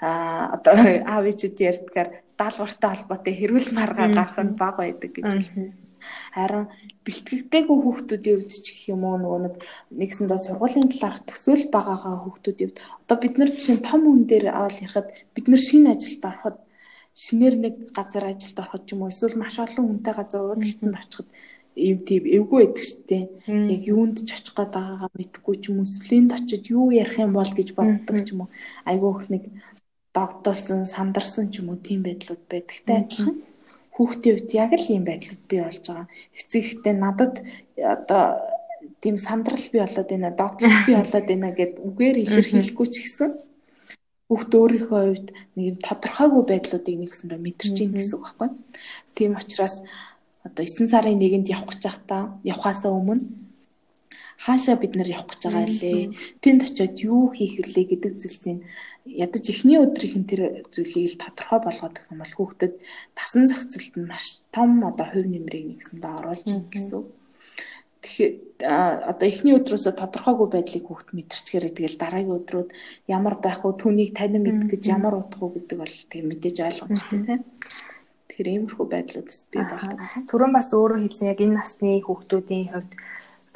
одоо аав ээжүүд ярьдгаар даалгавартай холбоотой хэрүүл маргаа гарах нь бага байдаг гэж байна Харин бэлтгэгдээгүй хүүхдүүдийн хувьд ч гэх юм уу нөгөө нэг нэгсэндээ сургуулийн талаарх төсөөл байгаагаа хүүхдүүдийн хувьд одоо бид нар чинь том хүн дээр аваад ярихад бид нар шинэ ажилд ороход шинээр нэг газар ажилд ороход ч юм уу эсвэл маш олон хүнтэй газар уурлалтанд очиход ийм тийм эвгүй байдаг штеп. Яг юунд ч очих гээд байгаагаа мэдгүй ч юм уу сүлээнд очиж юу ярих юм бол гэж боддог ч юм уу. Айгүйх нэг догдолсон, сандарсан ч юм уу тийм байдлууд байдагтай адилхан хүүхдийн үед яг л ийм байдлууд бий болж байгаа. Эцэгтэй надад одоо тийм сандрал бий болоод байна, догтлол бий болоод байна гэд үгээр илэрхийлэхгүй ч гэсэн хүүхд өөрийнхөө хувьд нэг юм тодорхойгүй байдлуудыг нэгсэндээ мэдэрч ийн гэсэн үг байхгүй. Тийм учраас одоо 9 сарын 1-нд явах гэж байхдаа явхаасаа өмнө хаашаа бид нар явах гэж байгаа лээ. Тэнд очиод юу хийх вүлээ гэдэг зүйлсийн ядаж эхний өдрийнх нь тэр зүйлийг л тодорхой болгоод гэх юм бол хүүхдэд тасан зохицолт нь маш том одоо хувь нэмрийг нэгсэндээ оруулж гэсэн. Тэгэхээр одоо эхний өдрөөсөө тодорхойгүй байдлыг хүүхд мэдэрчгээр тэгэл дараагийн өдрүүд ямар байх вэ түүнийг танин мэдэх гэж ямар утга уу гэдэг бол тэг мэдээж ойлгомжтой тийм. Тэгэхээр иймэрхүү байдлууд бий болдог. Түрүүн бас өөрөө хэлсэн яг энэ насны хүүхдүүдийн хувьд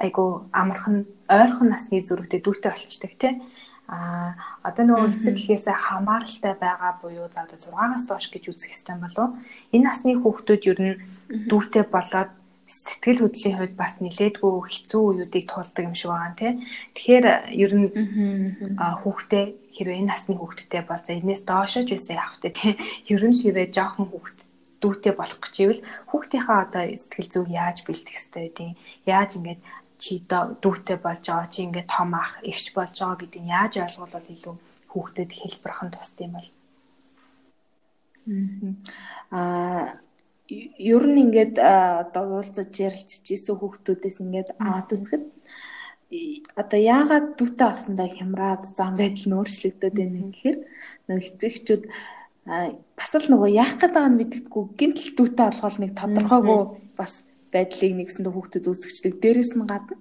айгу амархан ойрхон насны зүрхтэй дүүтэй болчдаг тий. А одоо нөгөө эцэг гэхээс хамааралтай байгаа буюу за одоо 6-аас доош гэж үзэх хэрэгтэй болов. Энэ насны хүүхдүүд ер нь дүүтэй болоод сэтгэл хөдлөлийн хувьд бас нилээдгүй хэцүү үеүүдийг туулдаг юм шиг байгаа тий. Тэгэхээр ер нь хүүхдээ хэрвээ энэ насны хүүхдтэй бол за энэс доошож байсан явах тий. Ер нь хэрвээ жоохон хүүхд дүүтэй болох гэж ивэл хүүхдийнхаа одоо сэтгэл зүг яаж бэлтгэх ёстой вэ? Яаж ингээд чи дүүтэй болж байгаа чи ингээд том ах эгч болж байгаа гэдгийг яаж ойлгуулвал илүү хүүхдэд хэлбэрх нь тусд юм бол? Аа ер нь ингээд одоо уулзаж ярилцж исэн хүүхдүүдээс ингээд аваад үзэхэд одоо яагаад дүүтэй болсондоо хямраад зам байдал нь өөрчлөгдөд байна гэхээр нөгөө эцэгчүүд бас л нөгөө яах гээд байгааг нь мэддэггүй. Гинтл дүүтэй болгол нэг тодорхойгүй бас байдлыг нэгсэндээ хүүхдэд үүсгэждэг. Дээрээс нь гадна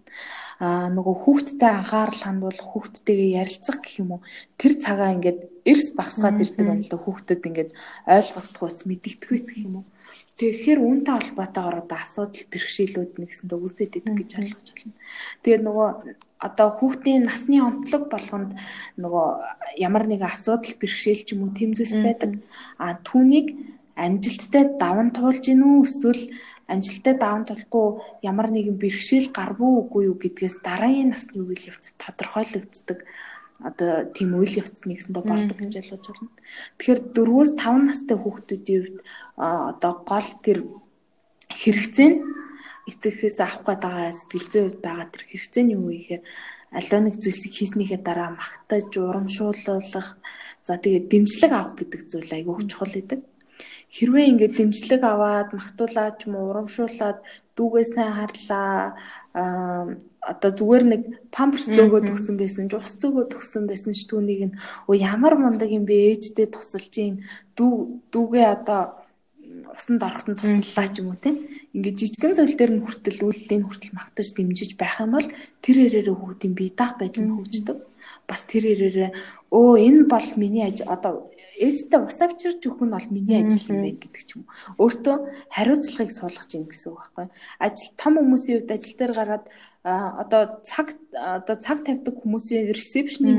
аа нөгөө хүүхдтэй анхаарал хандуулах, хүүхдтэйгээ ярилцах гэх юм уу. Тэр цагаа ингээд эрс багсгаад ирдэг юм л да хүүхдэд ингээд ойлгогдох ус мэдэгдэх үс гэх юм уу. Тэгэхээр үүнтэй холбоотойгоор одоо асуудал бэрхшээлүүд нэгсэндээ үүсээд идэг гэж ойлгож байна. Тэгээд нөгөө одоо хүүхдийн насны онцлог болгонд нөгөө ямар нэгэн асуудал бэрхшээл ч юм уу тэмцэс байдаг. А түүнийг амжилттай даван туулж гинүү эсвэл амжилттай даван тулахгүй ямар нэгэн бэрхшээл гарвуу үгүй юу гэдгээс дараагийн насны үйл явц тодорхойлогддог. Одоо тийм үйл явц нэгсэндээ болдог гэж ойлгож байна. Тэгэхээр 4-өөс 5 настай хүүхдүүдийн хувьд одоо гол тэр хэрэгцээ нь эцэгхээс авах гээд байгаа сэтгэл зүйн хувьд байгаа тэр хэрэгцээ нь юу вэ гэхээр аливаа нэг зүйлсийг хийснийхээ дараа магтаж урамшууллах за тэгээд дэмжлэг авах гэдэг зүйл айгүй чухал гэдэг хэрвээ ингээд дэмжлэг аваад магтуулаад ч юм уу урамшуулад дүүгээ сайн харлаа одоо зүгээр нэг памперс зөөгөө төгсөн байсан ч ус зөөгөө төгсөн байсан ч түүнийг нь өө ямар мундаг юм бэ ээждээ тусалж ийн дүү дүүгээ одоо усанд ороход нь туслалаа ч юм уу те ингээд жижигэн зүйл дээр нь хүртэл үйлдлийн хүртэл магтаж дэмжиж байх юм бол тэр хэрээрээ хүүхдийн бие даах байдал нь хөгждөг бас тэр хэрээрээ өө энэ бол миний ажил одоо ээжтэй ус авчирч өгөх нь бол миний ажил юм байна гэдэг ч юм. Өөртөө хариуцлагыг суулгаж ийн гэсэн үг байхгүй. Ажил том хүмүүсийн хувьд ажил дээр гараад одоо цаг одоо цаг тавьдаг хүмүүсийн ресепшний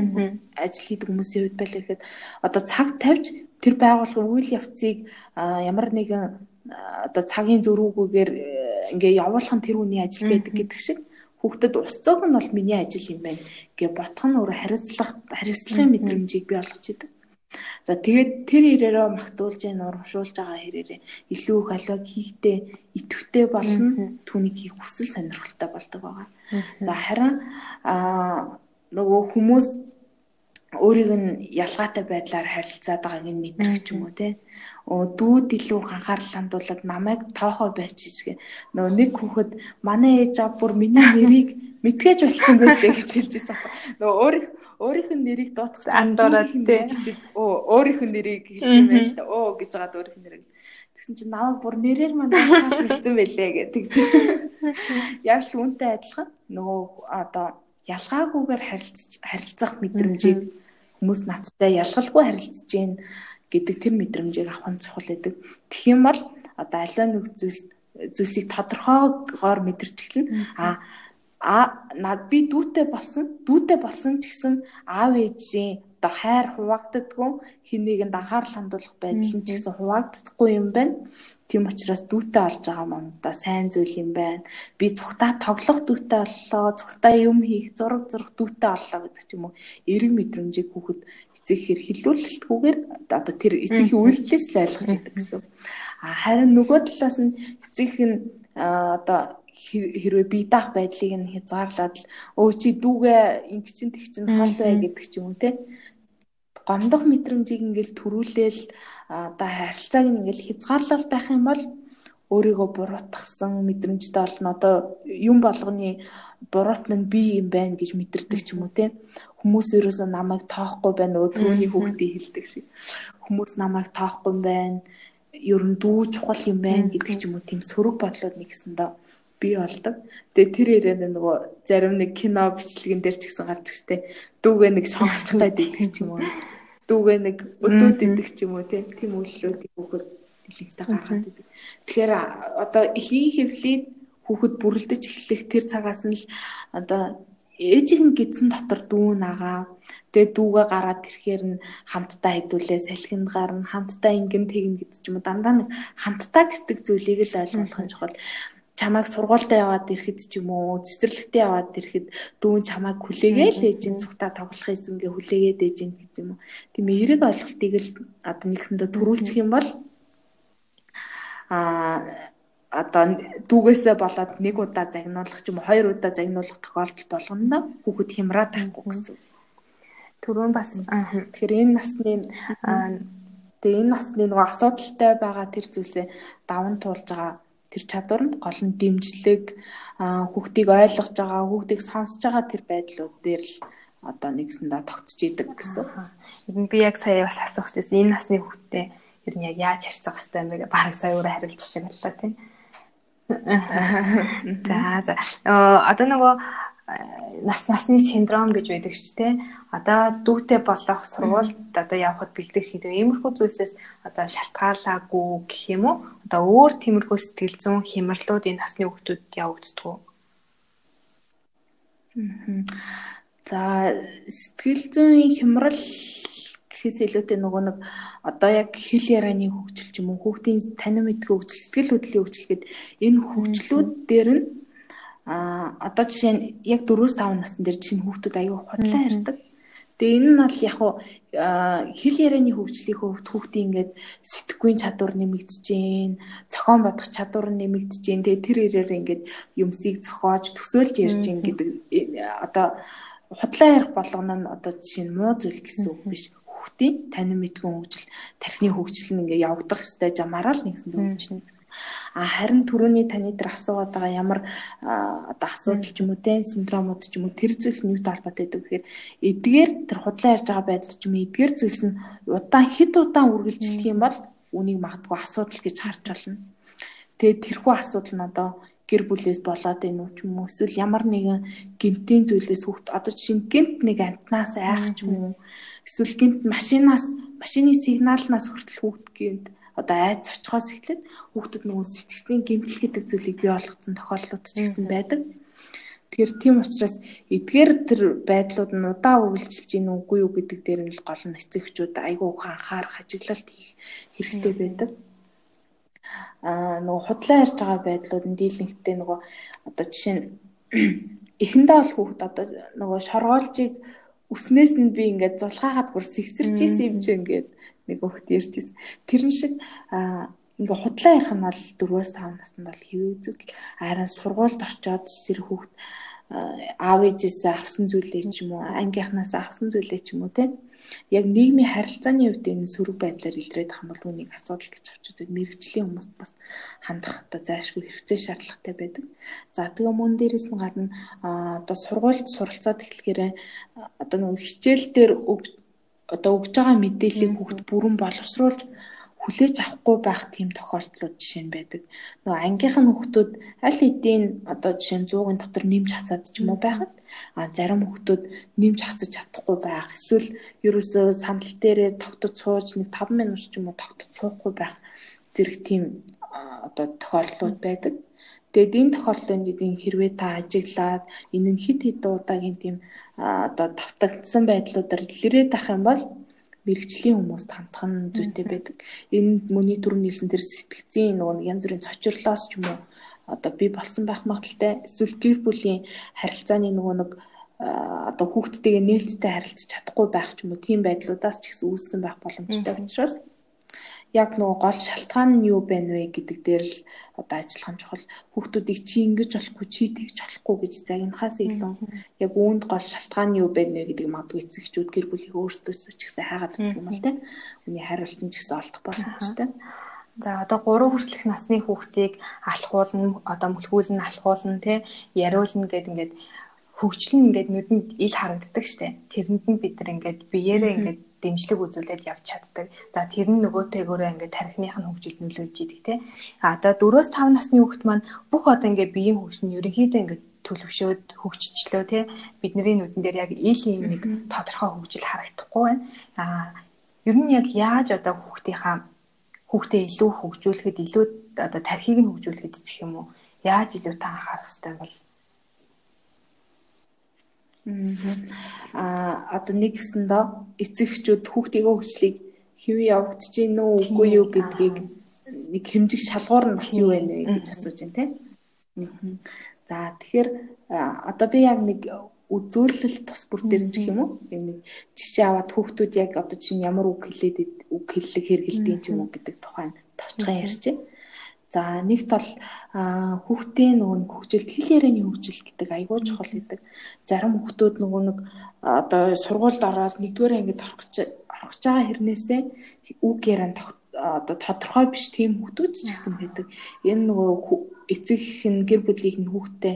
ажил хийдэг хүмүүсийн хувьд байлаа гэхэд одоо цаг тавьж тэр байгууллагын үйл явцыг ямар нэгэн одоо цагийн зөрүүгүйгээр ингээ явуулах нь тэр хүний ажил байдаг гэдэг шиг хүүхдэд ус цог нь бол миний ажил юм байна гэж бодох нь өөрөө хариуцлага хариуцлагын мэдрэмжийг бий болгож идэг. За тэгээд тэр ирээрөө магтуулж яа урамшуулж байгаа хэрээрээ илүү их алог хийхдээ идэвхтэй болно түүнийг хийх хүсэл сонирхолтой болдог байгаа. За харин аа нөгөө хүмүүс өөрийг нь ялгаатай байдлаар харилцаад байгааг нь мэдрэх ч юм уу те. Дүүд илүү анхаарал хандуулад намайг тоохоо байчиж гэ. Нөгөө нэг хүүхэд манай ээж аа бүр миний нэрийг мэдгээж болцсон байлээ гэж хэлж байсан. Нөгөө өөрийнх өөрийнх нь нэрийг дуутгах андуураад те. Өө өөрийнх нь нэрийг юм байл та. Өө гэж байгаа өөрийнх нь нэрийг Тэгсэн чинь намайг бүр нэрээр маань хэлсэн байлээ гэж тэгж. Яг л үүнтэй адилхан нөгөө одоо ялгаагүйгээр харилцах мэдрэмжийг хүмүүс надтай ялгалгүй харилцаж гин гэдэг тэр мэдрэмжийг авах нь чухал гэдэг. Тэгэх юм бол одоо аливаа нэг зүйлс зүйлсийг тодорхойгоор мэдэрч эхэлнэ. А а над би дүүтэй болсон, дүүтэй болсон ч гэсэн аав ээжийн одоо хайр хуваагддаггүй хэнийг нь анхаарал хандуулах байдал нь ч гэсэн хуваагддаггүй юм байна. Тийм учраас дүүтэй олж байгаа одоо сайн зүйл юм байна. Би зүгтаа тоглох дүүтэй боллоо, зүгтаа юм хийх, зураг зурх дүүтэй боллоо гэдэг ч юм уу. Эрэг мэдрэмжийг хүүхэд эцэгхээр хилүүлэлтгүйгээр одоо тэр эцгийн үйлдэлээс л ойлгож идэг гэсэн. А харин нөгөө талаас нь эцэг нь одоо хэрвээ бие даах байдлыг нь хязгаарлаад л өө чи дүүгээ ингэ чин тэг чин хол бай гэдэг ч юм уу те. Гомдох мэдрэмжийг ингээл төрүүлээл одоо харилцааг ингээл хязгаарлал байх юм бол өөрийгөө буруутгсан мэдрэмжтэй болно. Одоо юм болгоны буруут нь би юм байна гэж мэдэрдэг ч юм уу те. Хүмүүс ерөөсөө намайг тоохгүй байна нөгөө төрөний хүүхдээ хэлдэг шиг. Хүмүүс намайг тоохгүй байна. Ер нь дүү чухал юм байна гэдэг ч юм уу тийм сөрөг бодлоод нэгсэндээ бий болдог. Тэгээ тэр ярианд нөгөө зарим нэг кино бичлэгэн дээр ч гэсэн гардаг штэ. Дүүгээ нэг шонгочих гэдэг ч юм уу дүүгээ нэг өдөөд идэх ч юм уу тийм үйлрүүдийг хүүхэд дэлгэдэг гаргаад идэг. Тэгэхээр одоо эхийн хөвлөд хүүхэд бүрлдэж эхлэх тэр цагаас нь л одоо ээжиг нь гидсэн дотор дүү нагаа тэгээ дүүгээ гараад ирэхээр нь хамтдаа хэдүүлээ салхинд гарна хамтдаа ингэн тэгнэ гэдэг ч юм уу. Дандаа нэг хамтдаа гэдэг зүйлийг л ойлгох нь чухал чамайг сургуультай яваад ирэхэд ч юм уу цэцэрлэгтээ яваад ирэхэд дүүн чамайг хүлээгээл ээжийн зүгтаа тоглох юмгээ хүлээгээд ээж юм гэж юм уу. Тийм эерэг ойлголтыг л одоо нэгсэндээ төрүүлчих юм бол аа одоо дүүгээсээ болоод нэг удаа загнуулах ч юм уу хоёр удаа загнуулах тохиолдол болгоно хүүхэд хямраад байхгүй гэсэн. Түрүүн бас тэгэхээр энэ насны тэгээ энэ насны нөгөө асуудалтай байгаа тэр зүйлсээ даван туулж байгаа тэр чадвар нь гол нь дэмжлэг хүүхдийг ойлгож байгаа хүүхдийг сонсож байгаа тэр байдлууд дээр л одоо нэгсэндээ тогтож идэг гэсэн. Ер нь би яг сая бас асуух гэсэн энэ насны хүүхдтэй ер нь яг яаж харьцах хэвтэй юм бэ? Бараг сая өөрөө хариулж шиг боллоо тийм. За за. Одоо нөгөө нас насны синдром гэж байдаг ч тийм одоо дүүтэй болох сургуульд одоо явхад бэлдэх шиг иймэрхүү зүйлсээс одоо шалтгаалаагүй гэх юм уу одоо өөр тиймэрхүү сэтгэл зүйн хямралууд энэ насны хүүхдүүд явагддаг уу За сэтгэл зүйн хямрал гэхээс илүүтэй нөгөө нэг одоо яг хэл ярианы хөгжил ч юм уу хүүхдийн танин мэдгүй хөгжил сэтгэл хөдлөлийн хөгжил гээд энэ хөгжлүүд дээр нь А одоо жишээ нь яг 4-5 насны дээр чинь хүүхдүүд аюу худлаа ярьдаг. Тэгээ энэ нь бол яг хуу хэл ярианы хөгжлийн хөвд хүүхдийн ингээд сэтгэхүйн чадвар нэмэгдэж гээ, зохион бодох чадвар нэмэгдэж гээ. Тэгээ тэр ирээр ингээд юмсыг зохиож төсөөлж ярьж гээ гэдэг одоо худлаа ярих болгоно нь одоо жишээ нь муу зүйл гэсэн үг биш хүүхдийн танин мэдгүй хөгжил тархины хөгжил нь ингээ явагдах ёстой жамаараа л нэгсэн дөрөвчнэ гэсэн. А харин түрүүний таны дээр асуугаад байгаа ямар одоо асуудал ч юм уу те синдромууд ч юм уу тэр зүйлс нь юутай холбоотой гэдэг вэхээр эдгээр тэр худлаа ярьж байгаа байдал ч юм уу эдгээр зүйлс нь удаан хэд удаан үргэлжлэх юм бол үнийг магадгүй асуудал гэж харж болно. Тэгээд тэрхүү асуудал нь одоо гэр бүлээс болоод энэ үү ч юм уу эсвэл ямар нэгэн гинтийн зүйлээс хүүхд одоо жишээ гинт нэг амтнаас айх ч юм уу эсвэл гинт машинаас машины сигналнаас хүртэл хүүхд гинт одоо айц очихоос эхлээд хүүхдэд нөгөө сэтгцийн гэмтэл гэдэг зүйлийг бий болгосон тохиолдлууд ч гэсэн байдаг. Тэгэхээр тийм учраас эдгээр тэр байдлууд нь удаа үргэлжилж гин үгүй юу гэдэг дээр нь л гол нь эцэгчүүд айгүй анхаарах ажиглалт хийх хэрэгтэй байдаг. Аа нөгөө худлаа ярьж байгаа байдлууд нь дийлэнхтэй нөгөө одоо жишээ нь эхэндээ бол хүүхд одоо нөгөө шоргоолжийг үснээс нь би ингээд зулгаагаад бүр сэгсэрч исэн юм чи ингээд нэг хүүхд ярьжсэн. Тэрэн шиг ингээ худлаа ярих нь бол 4-5 наснд бол хэвээ үзэгдэл арай сургуульд орчоод тэр хүүхд аав ээжээс авсан зүйлээ ч юм уу ангийнхнаас авсан зүйлээ ч юм уу те яг нийгмийн харилцааны үед энэ сөрөг байдлаар илрээд бол үүнийг асуудал гэж авч үзээд мэрэгжлийн хүмүүст бас хандах одоо зайлшгүй хэрэгцээ шаардлагатай байдаг. За тэгээ мөн дээрээс нь гадна одоо сургуульд суралцаад эхлэхээрээ одоо нэг хичээл дээр одоо өгж байгаа мэдээллийг хүүхд бүрэн боловсруулж хүлээж авахгүй байх тийм тохиолдлууд жишээ нь байдаг. Нөгөө ангийнхан хүүхдүүд аль хэдийн одоо жишээ нь 100-ын дотор нэмж хасаад ч юм уу байхад а зарим хүүхдүүд нэмж хасаж чадахгүй байх. Эсвэл ерөөсөө сандал дээрээ тогтож сууж нэг 5 минут ч юм уу тогтож суухгүй байх зэрэг тийм одоо тохиолдлууд байдаг. Тэгээд энэ тохиолдолд эдийн хэрвээ та ажиглаад энэ нь хит хит удаагийн тийм одоо давтагдсан байдлуудаар илрээд ах юм бол мэрэгчлийн хүмүүст хандах нь зүйтэй байдаг. Энэ мөний түрүү нийлсэн тэр сэтгцийн нөгөө янз бүрийн цочрлоос ч юм уу одоо би болсон байх магадaltaй эсвэл гэр бүлийн харилцааны нөгөө нэг одоо хүүхдтэйгээ нээлттэй харилцаж чадахгүй байх ч юм уу тийм байдлуудаас ч ихсэн үүссэн байх боломжтой учраас яг нөгөө гол шалтгаан нь юу байна вэ гэдэг дээр л одоо ажиллах нь чухал. Хүүхдүүдийг чи ингэж болохгүй, чи тэгж болохгүй гэж загнахаас илүү яг үүнд гол шалтгаан нь юу байна вэ гэдэг магадгүй эцэгчүүд гэр бүлийнхээ өөрсдөөсөө ч ихсэн хайгаад үзэх юм бол тийм. Үний хариулт нь ч ихсэн олдох боломжтой. За одоо 3 хүртэлх насны хүүхдийг алхуулна, одоо мөлхүүлнэ, алхуулна, тий, яриулна гэд ингээд хөгжлөн ингээд нүдэнд ил харагддаг штэ. Тэрэнд нь бид нар ингээд биеэрээ ингээд дэмжлэг үзүүлээд явж чаддаг. За тэр нь нөгөөтэйгөөрөө ингээд тархиных нь хөгжил нөлөөлж идэг те. А одоо 4-5 насны хүүхэд маань бүх одоо ингээд биеийн хөгжил нь ерөнхийдөө ингээд төлөвшөөд хөгжчлөө те. Бидний нүдэн дээр яг ил юм нэг тодорхой хөгжил харагдахгүй байна. А ер нь яг яаж одоо хүүхдийнхаа хүүхдээ илүү хөгжүүлэхэд илүү одоо тархийг нь хөгжүүлэхэд гэх юм уу? Яаж илүү та анхаарах хэрэгтэй бол Аа одоо нэг гэсэндээ эцэгчүүд хүүхдийн хөгжлийг хэвээ явагдаж гин үү үгүй юу гэдгийг нэг хэмжих шалгуур нь бас юу байна вэ гэж асууж байна тийм. За тэгэхээр одоо би яг нэг үзүүлэлт тус бүр дээр гэх юм уу? Нэг жишээ аваад хүүхдүүд яг одоо чинь ямар үг хэлээд үг хэллэг хэрэгэлдэг юм уу гэдэг тухайн товчхон байна. За нэгт бол хүүхдийн нөгөө хөгжилд хэл ярианы хөгжил гэдэг айгүй чухал гэдэг. Зарим хүүхдүүд нөгөө нэг одоо сургуульд ороод нэгдүгээр ангид орох гэж орох байгаа хэрнээсээ үг яран одоо тодорхой биш тийм хүүхдүүд ч гэсэн байдаг. Энэ нөгөө эцэг хэн гэр бүлийн хүүхдтэй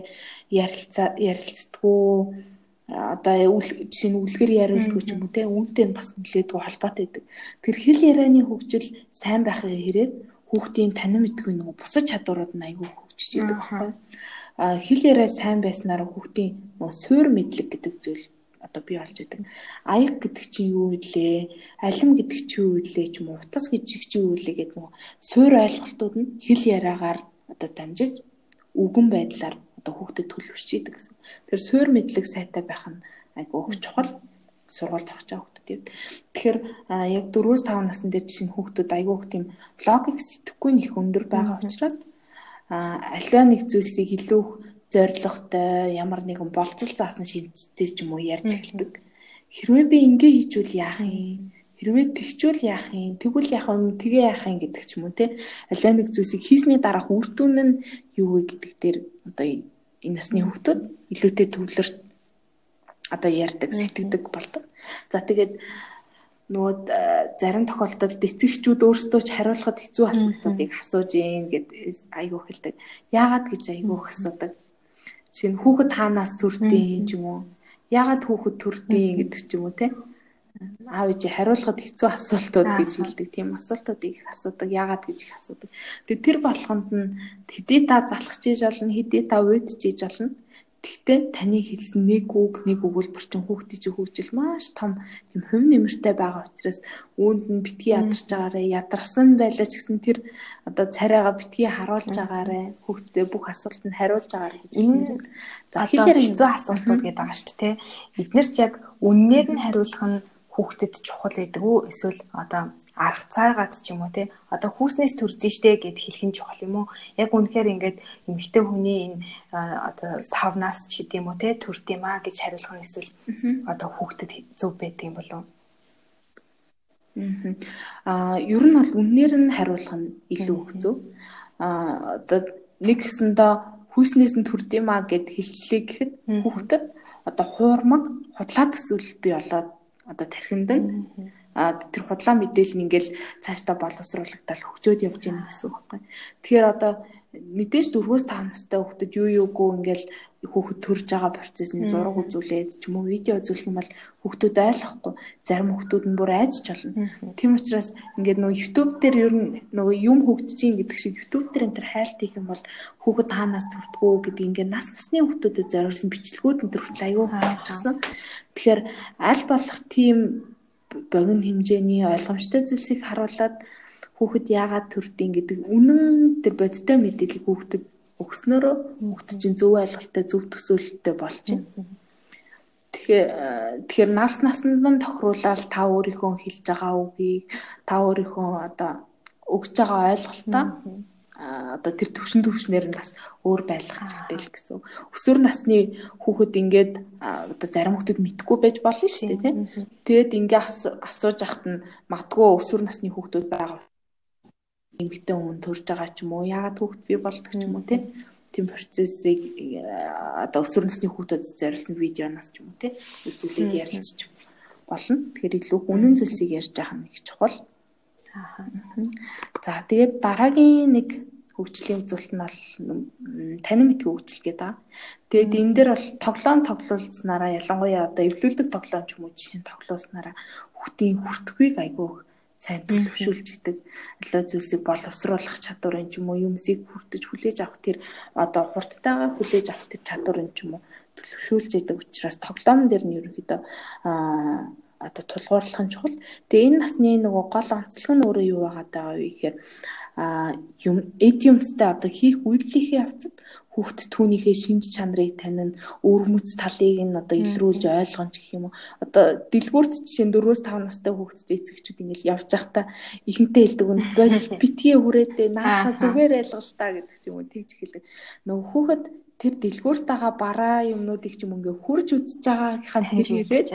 ярилцаа ярилцдаггүй одоо жишээ нь үлгэр яриулдаг ч юм уу те үүнтэй бас нэлээдгүй холбоотой байдаг. Тэр хэл ярианы хөгжил сайн байхын хэрэг хүүхдийн танин мэдгүй нэг бусад чадварууд нь айгүй хөгжиж идэг байхгүй. А хэл яриа сайн байснаар хүүхдийн нөгөө суур мэдлэг гэдэг зүйл одоо бий болж идэг. Аяг гэдэг чинь юу вэ? Алим гэдэг чинь юу вэ ч юм уу? Утас гэдэг чинь юу вэ гэдэг нөгөө суур ойлголтууд нь хэл яриагаар одоо дамжиж үгэн байдлаар одоо хүүхдэд төлөвшөж идэг гэсэн. Тэр суур мэдлэг сайтай байх нь айгүй их чухал сургуульд авах чаа хүүхдүүд юм. Тэгэхээр яг 4-5 насны дээр жишээ нь хүүхдүүд айгүй их тийм логик сэтгэхгүй нэг өндөр байгаа учраас аливаа нэг зүйлсийг илүү зоригтой ямар нэгэн болцол заасан шинжтэй ч юм уу ярьж эхэлдэг. Хэрвээ би ингэ хийжүүл яах юм? Хэрвээ тэгчүүл яах юм? Тэгвэл яах юм? Тэгээ яах юм гэдэг ч юм уу те. Аливаа нэг зүйлсийг хийсний дараах үр дүн нь юу вэ гэдэг дээр одоо энэ насны хүүхдүүд илүүтэй төвлөрт одоо ярьдаг, сэтгэдэг болдог. За тэгээд нөгөө э, зарим тохиолдолд эцэгчүүд өөрсдөө ч хариулахад хэцүү асуултуудыг асууж ийн гэд айгүй хэлдэг. Яагаад гэж айгүй. Жишээ нь хүүхэд хаанаас төрдөө ч юм уу? Яагаад хүүхэд төрдөө гэдэг ч юм уу те? аав ээж хариулахад хэцүү асуултууд гэж хэлдэг. Тийм асуултуудыг их асуудаг. Яагаад гэж их асуудаг. Тэгээ тэр болгонд нь хэдий та залхаж ийж болно, хэдий та уйдж ийж болно. Гэхдээ таны хэлсэн нэг үг нэг өгүүлбэр чинь хүүхдийн чинь хөгжил маш том тийм хувь нэмэртэй байгаа учраас үүнд нь битгий ядарч байгаарэ ядарсан байлаа ч гэсэн тэр одоо царайгаа битгий харуулж байгаарэ хүүхдээ бүх асуултанд хариулж байгаарэ гэж хэлсэн. За хэлээр хэцүү асуултууд гэдэг байгаа шүү дээ. Эднэрч яг үннээр нь хариулах нь хүүхдэд чухал гэдэг үү? Эсвэл одоо арга цаагаад ч юм уу те одоо хүүснээс төрж штэ гэд хэлэх нь чухал юм уу? Яг үнэхээр ингээд эмэгтэй хүний энэ одоо савнаас ч гэдэм үү те төрд юм а гэж хариулах нь эсвэл одоо хүүхдэд зөв байдаг юм болов Аа ер нь бол үннээр нь хариулах нь илүү хэцүү. Аа одоо нэг гэсэндээ хүйснээс нь төрд юм а гэд хэлчлээ гэхэд хүүхдэд одоо хуурмаг худлаа төсвөл би болоод одоо тархинд нь тэр худлаа мэдээлэл нь ингээл цаашдаа боловсруулагдал хөгжөөд явж байна гэсэн үг байхгүй. Тэгэхээр одоо мэдээж 4-өөс 5 настай хүүхдэд юу юугүй ингээл хүүхэд төрж байгаа процесс нь зураг үзүүлээд ч юм уу видео үзүүлэх юм бол хүүхдүүд ойлгохгүй зарим хүүхдүүд нь бүр айдч болно. Тийм учраас ингээд нөгөө YouTube дээр ер нь нөгөө юм хөгжиж гэдэг шиг YouTube дээр энэ төр хайлт хийх юм бол хүүхэд таанаас төрдгөө гэдэг ингээд нас насны хүүхдүүдэд зориулсан бичлэгүүд энэ төр хүртэл аюу болчихсон. Тэгэхээр аль болох тийм богино хэмжээний ойлгомжтой зүйлсийг харуулад хүүхэд яагаад төрдгийг гэдэг үнэн тэр бодиттой мэдээлэл хүүхдэд өгснөөрөө хүүхд чинь зөв ойлголттой зөв төсөөлөлттэй болж байна. Тэгэхээр тэгэхээр нас насанд нь тохируулаад та өөрийнхөө хэлж байгаа үгийг та өөрийнхөө одоо өгж байгаа ойлголтоо одоо тэр төвшин төвшнэр нь бас өөр байлгах хэрэгтэй л гэсэн. Өсвөр насны хүүхэд ингээд одоо зарим хүүхдүүд мэдгүй байж болно шүү дээ тийм. Тэгэд ингээ асууж ахт нь магадгүй өсвөр насны хүүхдүүд байгаа эмгтэн хүн төрж байгаа ч юм уу яагаад хүүхэд бий болдог ч юм уу тийм тийм процессыг одоо өсвөр насны хүүхдэд зориулсан видеоноос ч юм уу тийм үзүүлээд ярилцчих болно. Тэгэхээр илүү үнэн зүйлсийг ярьж байгаа нь их чухал. За тэгээд дараагийн нэг хөгжлийн үзүүлэлт нь бол танин мэдгүй хөгжил гэдэг. Тэгээд энэ дээр бол тоглоом тоглуулснараа ялангуяа одоо эвлүүлдэг тоглоом ч юм уу жишээ нь тоглуулснараа хүүхдийн хүртхүйг айгүйх сайн төлөвшүүлж идэг алуу зүйлсийг боловсруулах чадварын ч юм уу юмсыг хүртэж хүлээж авах тэр одоо хурдтайгаар хүлээж авах тэр чадварын ч юм уу төлөвшүүлж идэг учраас тоглоом дээр нь ерөнхийдөө аа одоо тулгуурлах нь чухал. Тэгээ энэ насны нөгөө гол онцлог нь өөрөө юу байгаа даа вэ гэхээр а юм эдиумстай одоо хийх үйлдэлийнхээ явцад хүүхд түүнийхээ шинж чанарыг танин өвөрмөц талыг нь одоо илрүүлж ойлгоно гэх юм уу? Одоо дэлгүүрт жишээ 4-5 настай хүүхдтэй эцэгчүүд ингээл явж байхдаа ихэнтэй хэлдэг нь битгий хүрээдээ наахаа зүгээр ойлголтаа гэдэг ч юм уу тэгж хэлдэг нөгөө хүүхэд тэр дэлгүүрт байгаа бараа юмнуудыг ч юм ингээ хурж үзэж байгаагийнхаа тэр ирээд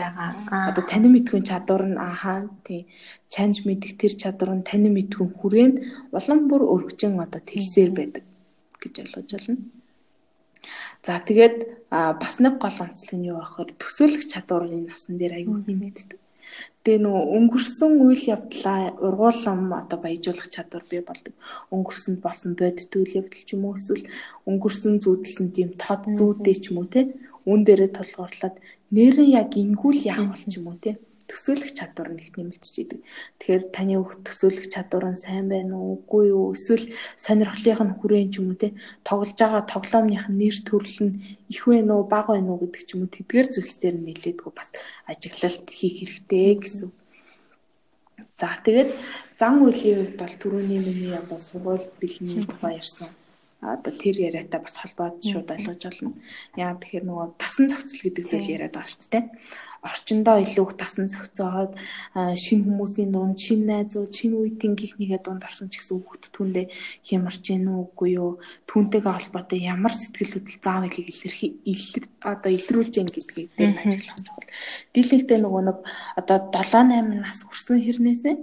одоо танин мэдхүйн чадвар нь ахаа тий. Чанж мэдих тэр чадвар нь танин мэдхүйн хүрээнд улам бүр өргөжин одоо тэлсээр байдаг гэж ойлгож байна. За тэгээд бас нэг гол онцлог нь юу байхээр төсөөлөх чадвар энэ насан дээр аягүй нэмэгддэг. Тэгээ нөгөө өнгөрсөн үйл явдлаа ургуулсан одоо баяжуулах чадвар бий болдог. Өнгөрсөнд болсон бодит үйл явдал ч юм уу эсвэл өнгөрсөн зүйдлэн тийм тод зүйдээ ч юм уу те үн дээрээ тулгуурлаад нэрэн яг ингүүл яах бол ч юм уу те төсөөлөх чадвар нь их нэмэгдэж идэг. Тэгэхээр таны өөх төсөөлөх чадвар нь сайн байна уу, үгүй юу? Эсвэл сонирхлынх нь хүрээнд ч юм уу те тоглож байгаа тоглоомных нь нэр төрөл нь их байна уу, бага байна уу гэдэг ч юм уу тэдгээр зүйлс дээр нэлээдгүй бас ажиглалт хийх хэрэгтэй гэсэн. За тэгээд зан үеийн хувьд бол түрүүний миний одоо сургууль бэлний тухай ярьсан одоо тэр яриатай бас холбоод шууд ойлгож байна. Яа тэгэхээр нөгөө тасан зохицол гэдэг зүйл яриад байгаа шүү дээ. Орчиндоо илүү их тасан зохицоод шинэ хүмүүсийн дунд шинэ найзууд шинэ үеийн гихнийгээ дунд орсон ч гэсэн хүүхд түндэ хямарч гин үгүй юу? Түүнтэйгээ холбоотой ямар сэтгэл хөдлөл заав илийг илэрхий одоо илрүүлж гин гэдгийг дээр ажиглах чухал. Дийлэнхтэй нөгөө нэг одоо 7 8 нас хүрсэн хэрнээсээ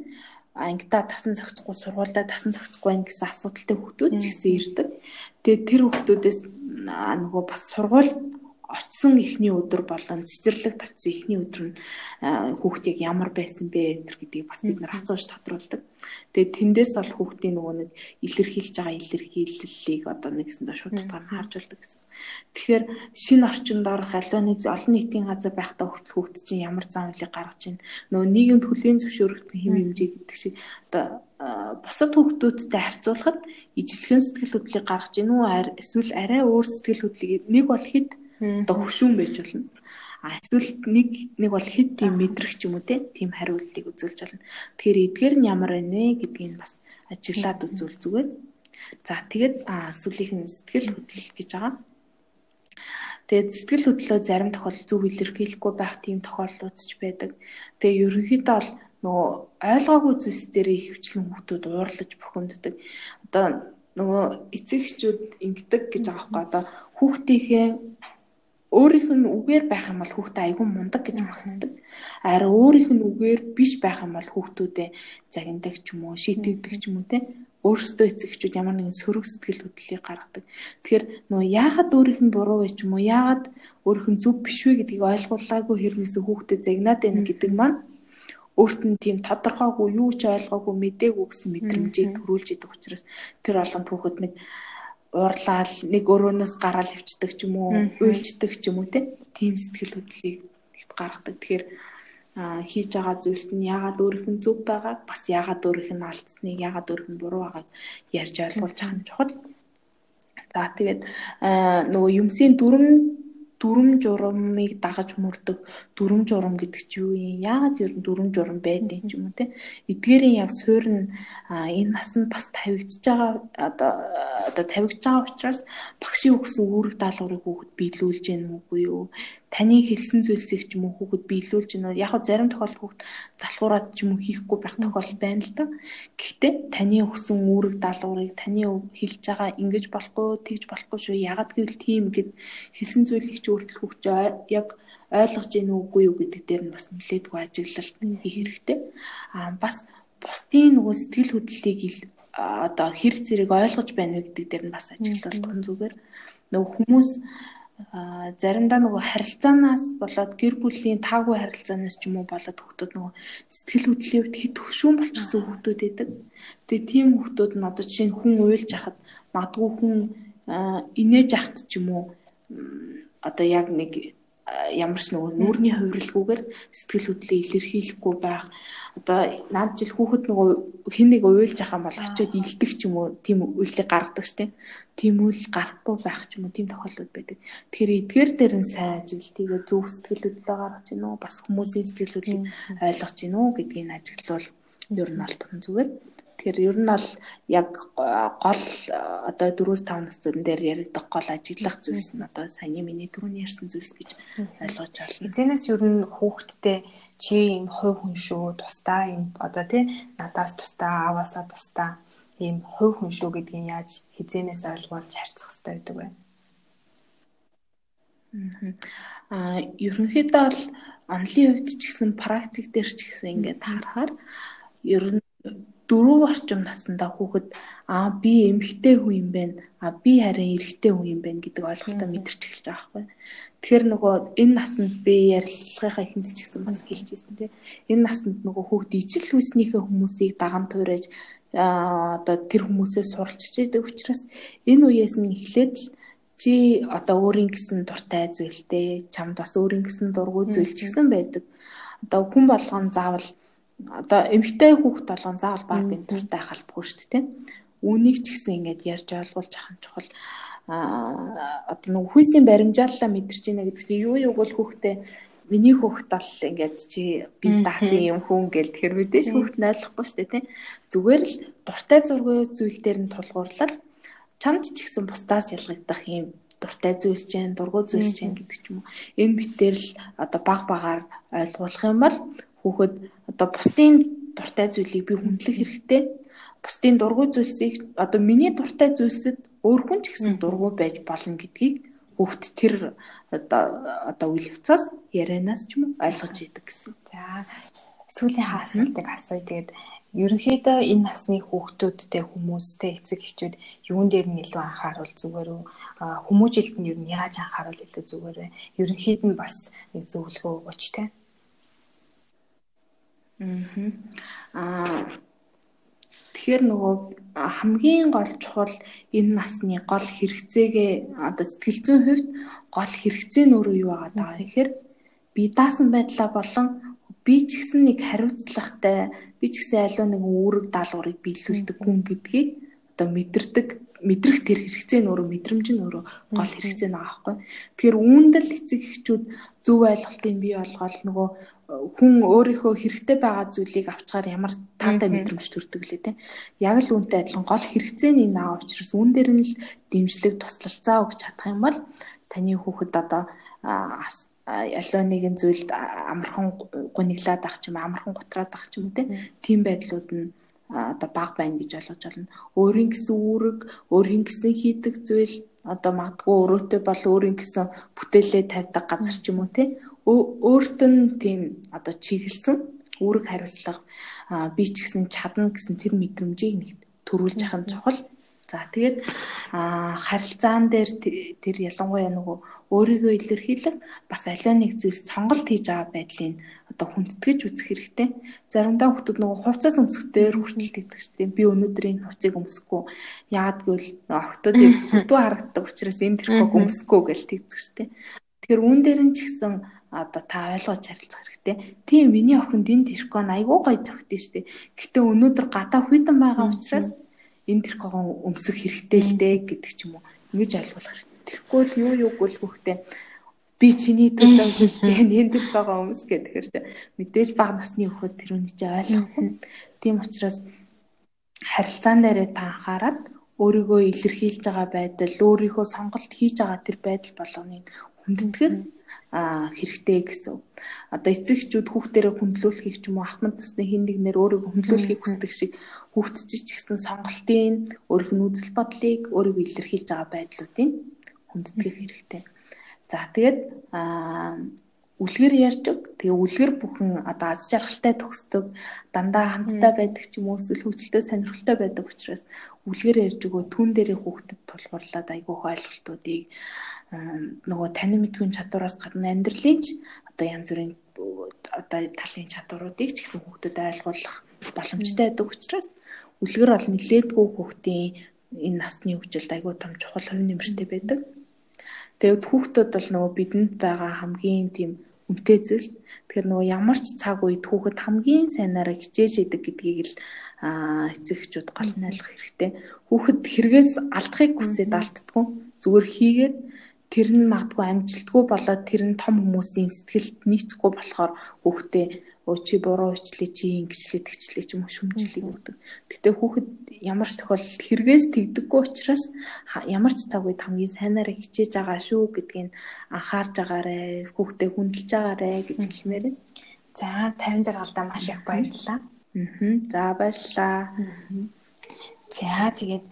ангита тасан зохицохгүй сургуультай тасан зохицохгүй байх гэсэн асуудалтай хүүхдүүд ч гэсэн ирдэг. Тэгээд тэр хүүхдүүдээс нөгөө бас сургууль очсон ихний өдөр болон цэцэрлэгт очсон ихний өдөр нь хүүхд яг ямар байсан бэ гэдгийг бас бид нар хацууж тодруулдаг. Тэгээд тэндээс бол хүүхдийн нөгөө нэг илэрхийлж байгаа илэрхийллийг одоо нэгсэндээ шууд тутгаар харж болдог гэсэн. Тэгэхээр шинэ орчинд орох аливаа нэг олон нийтийн газар байхдаа хүртэл хүүхд чинь ямар зам үлийг гаргаж байна. Нөгөө нийгэмд хүлээн зөвшөөрөгдсөн хэм хэмжээ гэдэг шиг одоо бусад хүүхдүүдтэй харьцуулахад ижлэхэн сэтгэл хөдлөлийг гаргаж гинүү эсвэл арай өөр сэтгэл хөдлөлийг нэг бол хэд одоо хөшүүн байж болно. А эсвэл нэг нэг бол хэд тийм мэдрэх ч юм уу тийм хариултыг үзүүлж болно. Тэгэхээр эдгээр нь ямар байна вэ гэдгийг бас ажиглаад үзүүл зүгээр. За тэгээд сүүлийнх нь сэтгэл хөдлөл гэж байгаа. Тэгээд сэтгэл хөдлөлөө зарим тохиолдолд зөв илэрхийлэхгүй байх тийм тохиолдлууд ч байдаг. Тэгээд ерөнхийдөө бол нөгөө ойлгоогүй зүйлс дээр хөвчлэн хүмүүс уурлаж бухимддаг. Одоо нөгөө эцэг эхчүүд ингэдэг гэж байгаа байхгүй одоо хүүхдийнхээ өөрийнх нь үгээр байх юм бол хүүхдээ айгүй мундаг гэж магтдаг. Харин өөрийнх нь үгээр биш байх юм бол хүүхдүүдээ загиндаг ч юм уу, шийтгдэг ч юм уу те өөрсдөө эцэгчүүд ямар нэгэн сөрөг сэтгэл хөдлөлийг гаргадаг. Тэгэхээр нөө яагаад өөрийнх нь буруу вэ ч юм уу, яагаад өөрийнх нь зөв биш вэ гэдгийг ойлгуулаагүй хэрнээс хүүхдэд загнаад байна гэдэг маань өөрт нь тийм тодорхойгүй юу ч ойлгоогүй мдээгүй гэсэн мэдрэмжийг төрүүлж идэг учраас тэр болгонд хүүхэд нэг уурлаад нэг өрөөнөөс гараал хөвчдөг ч юм уу, уйлждаг ч юм уу тийм сэтгэл хөдлөлийг гаргадаг. Тэгэхээр хийж байгаа зүйлт нь яагаад өөрийнх нь зөв байгааг бас яагаад өөрийнх нь алдсныг яагаад өөрийнх нь буруу байгааг ярьж ойлгуулж ах нь чухал. За тэгээд нөгөө юмсын дүрм дүрм журамыг дагаж мөрдөг дүрм журам гэдэг чи юу юм? Яагаад ер нь дүрм журам байдیں۔ ч юм уу те. Эдгээрийн яг суурь нь энэ насанд бас тавигдж байгаа одоо одоо тавигдж байгаа учраас багшийн өгсөн үүрэг даалгаврыг хүүхэд биелүүлж гэнэ үгүй юу? Таны хэлсэн зүйлсийг ч юм уу хүүхэд биелүүлж байна. Яг нь зарим тохиолдолд хүүхэд залхуураад ч юм уу хийхгүй байх тохиолдол байна л да. Гэхдээ таны өгсөн үүрэг даалгаврыг таны хэлж байгаа ингэж болохгүй, тэгж болохгүй шүү. Ягаад гэвэл тийм гэд хэлсэн зүйлийг ч өөртөл хүүхч яг ойлгож гин үгүй юу гэдэг дээр нь бас нэлээдгүй ажиглалт хийх хэрэгтэй. Аа бас бусдын нөгөө сэтгэл хөдлөлийг одоо хэрэг зэрэг ойлгож байна вэ гэдэг дээр нь бас ажиглал тун зүгээр. Нөгөө хүмүүс заримдаа нөгөө харилцаанаас болоод гэр бүлийн таагүй харилцаанаас ч юм уу болоод хүүхдүүд нөгөө сэтгэл хөдлөлийн үед хэд хөшүүн болчихсон хүүхдүүд байдаг. Тэгээ тийм хүүхдүүд нь одоо жишээ нь хүн уйлж хахад магадгүй хүн инээж ахт ч юм уу одоо яг нэг ямар ч нөгөө нүүрний хувирлгүйгээр сэтгэл хөдлөлөө илэрхийлэхгүй байх. Одоо наад жил хүүхэд нөгөө хин нэг уйлж ахсан бол очиод илдэг ч юм уу тийм үйлдэл гаргадаг штеп. Тийм үйл гарахгүй байх ч юм уу тийм тохиолдол байдаг. Тэгэхээр эдгээр дээр нь сайн ажил тийгээ зөв сэтгэл хөдлөлөө гаргаж гинөө бас хүмүүсийн сэтгэл хөдлөлийг ойлгож гинөө гэдгийг ажиглал ер нь алтан зүгээр. Тэгэхээр ер нь бол яг гол одоо 4-5 насны дээр яригдах гол ажиглах зүйлс нь одоо саяны миний түрүүний ярьсан зүйлс гэж ойлгож байна. Эзэнээс ер нь хүүхдтэй чи юм хувь хүн шүү, тусдаа юм одоо тий надаас тусдаа, аваасаа тусдаа ийм хувь хүн шүү гэдгийг яаж хизэнээс ойлгуулж харьцах хэрэгтэй байдаг вэ? Аа ерөнхийдөө бол онлын хувьд ч гэсэн практик дээр ч гэсэн ингээд харахаар ер нь дөрөв орчим наснда хүүхэд аа би эмэгтэй хүн юм байна. А би харин эрэгтэй хүн юм байна гэдэг ойлголтоо мэдэрч эхэлж байгаа байхгүй. Тэгэхээр нөгөө энэ насанд би ярилцлагынхаа эхэнд ч гэсэн бас хэлж ирсэн тийм. Энэ насанд нөгөө хүүхд ижил хүйснийхээ хүмүүсийг даган туурайж одоо тэр хүмүүсээс суралцж идэг учраас энэ үеэс нь эхлээд л чи одоо өөрийн гэсэн дуртай зүйлтэй чамд бас өөрийн гэсэн дургүй зүйл ч гэсэн байдаг. Одоо хүн болгон заавал одоо эмгтэй хүүхд болгон заавал баг би дуртай халбгүй шүү дээ. Үүнийг ч гэсэн ингээд ярьж ойлгуулж ахын чухал. А одоо нэг хүйсийн баримжааллаа мэдэрч байна гэдэг чинь юу юу бол хүүхдээ миний хүүхд бол ингээд чи би даасан юм хүн гэл тэгэхээр мэдээж хүүхд нь ойлгохгүй шүү дээ тийм. Зүгээр л дуртай зургийн зүйл дээр нь тулгуурлал. Чамд ч ихсэн бусдаас ялгагдах юм дуртай зүйлс чинь дургуй зүйлс чинь гэдэг ч юм уу. Энэ битээр л одоо баг багаар ойлгуулах юм бол хүүхэд одоо бусдын дуртай зүйлийг би хүндлэх хэрэгтэй. Бусдын дургүй зүйлсийг одоо миний дуртай зүйлсэд өөр хүн ч гэсэн дургүй байж болно гэдгийг хүүхэд тэр одоо үйл явцаас ярианаас ч юм ойлгож идэг гэсэн. За сүүлийн хаасалтыг асууя. Тэгээд ерөнхийдөө энэ насны хүүхдүүдтэй хүмүүстэй эцэг эхчүүд юун дээр нь илүү анхааруул зүгээр үү? Хүмүүжилт нь ер нь яаж анхааруул илүү зүгээр вэ? Ерөнхийд нь бас нэг зөвлөгөө өгөөч те. Аа тэгэхээр нөгөө хамгийн гол чухал энэ насны гол хэрэгцээгээ одоо сэтгэл зүйн хувьд гол хэрэгцээ нь өөрөө юу байгаа даа гэхээр би даасан байдлаа болон би ч гэсэн нэг хариуцлагатай би ч гэсэн аливаа нэгэн үүрэг даалгаврыг биелүүлдэг хүн гэдгийг одоо мэдэрдэг мэдрэх тэр хэрэгцээ нь өөрөө мэдрэмж нь өөрөө гол хэрэгцээ нэг аахгүй. Тэгэхээр үүндэл эцэг эхчүүд зөв ойлголтын бий болгоод нөгөө хүн өөрийнхөө хэрэгтэй байгаа зүйлийг авчгаар ямар таантай мэдрэмж төрдөг лээ те. Яг л үүнтэй адилхан гол хэрэгцээний наа учраас үүн дээр нь л дэмжлэг туслалцаа өгч чадах юм бол таны хүүхэд одоо аливаа нэгэн зүйлд амархан гуниглаад ах ч юм амархан гутраад ах ч юм тийм байдлууд нь одоо баг байна гэж ойлгож байна. Өөрийн гэсэн үүрэг, өөрийн гэсэн хийдэг зүйл одоо магадгүй өрөөтэй бол өөрийн гэсэн бүтээлээ тавьдаг газар ч юм уу те өөртөө нь тийм одоо чиглэсэн үүрэг хариуцлага би ч гэсэн чадна гэсэн тэр мэдрэмжийг нэг төрүүлж нь чухал. За тэгээд харилцаан дээр тэр ялангуяа нөгөө өөрийгөө илэрхийлэх бас аливаа нэг зүйлс сонголт хийж байгаа байдлыг одоо хүндэтгэж үзэх хэрэгтэй. Заримдаа хүмүүс нөгөө хувцас өмсөхтэй хүртэл тэгдэг шүү дээ. Би өнөөдрийн хувцыг өмсөхгүй. Яагаад гэвэл охтуудыг хөдөө харагддаг учраас энэ тэрхүү өмсөхгүй гэж тэгдэг шүү дээ. Тэгэхээр үүн дээр нь ч гэсэн одоо та ойлгож харилцах хэрэгтэй. Тийм миний охинд энэ тэрхүү айгүй гоё зөгтөн шүү дээ. Гэтэ өнөөдөр гадаа хүйтэн байгаа учраас энэ тэрхүүгөө өмсөх хэрэгтэй л дээ гэдэг ч юм уу. Ингэж ойлгуулах хэрэгтэй. Тэгэхгүй л юу юу гүйлгүүхтэй би чиний төлөө хэлж яан энэ тэрхүүгөө өмс гэхээр ч мэдээж бага насны хөхөд тэрүүний чи ойлгохгүй. Тийм учраас харилцаан дээрээ та анхаарад өөрийгөө илэрхийлж байгаа байдал, өөрийнхөө сонголт хийж байгаа тэр байдал болгоныг хүндэтгэх а хэрэгтэй гэсэн. Одоо эцэг эхчүүд хүүхдэрээ хүндлүүлэхийг ч юм уу ахмад насны хин нэг нэр өөрийгөө хүндлүүлэхийг хүсдэг шиг хүүхдчиж ч гэсэн сонголтын өөрийнх нь үзэл бодлыг өөрийгөө илэрхийлж байгаа байдлуудыг хүндэтгэх хэрэгтэй. За тэгээд үлгэр ярьдаг. Тэгээ үлгэр бүхэн одоо аз жаргалтай төгсдөг, дандаа хамтдаа байдаг ч юм уу эсвэл хөвчлөлтөй сонирхолтой байдаг учраас үлгэр ярьж өгөө түн дээрээ хүүхдэд тулгуурлаад айгүйх ойлголтуудыг нөгөө танин мэдгүй чадвараас гадна амьдралын одоо янз бүрийн одоо талын чадваруудыг ч гэсэн хүүхдэд ойлгуулах боломжтой байдаг учраас үлгэр бол нэлээдгүй хүүхдийн энэ насны хөгжилд айгүй том чухал хувь нэмэртэй байдаг. Тэгээд хүүхдүүд бол нөгөө бидэнд байгаа хамгийн тийм үнэтэй зүйл. Тэгэхээр нөгөө ямар ч цаг үед хүүхэд хамгийн сайнаараа хичээж идэг гэдгийг л эцэгчүүд гол нь ойлгох хэрэгтэй. Хүүхэд хэрэгээс алдахыг хүсээд алддаггүй. Зүгээр хийгээд тэр нь магадгүй амжилтгүй болоод тэр нь том хүмүүсийн сэтгэлд нийцэхгүй болохоор хүүхдээ чи буруу ичлээ чи ингэчлээ тэгчлээ ч юм уу шүмжлэг өгдөг. Гэтэ хүүхэд ямар ч тохиолдолд хэрэгээс тэгдэггүй учраас ямар ч цаг үед хамгийн сайнаараа хичээж байгаа шүү гэдгийг анхаарж агаарэ хүүхдээ хүндэлж агаарэ гэж хэлмээр байна. За 50 жаргалдаа маш их баярлалаа. Аа. За баярлалаа. За тэгээд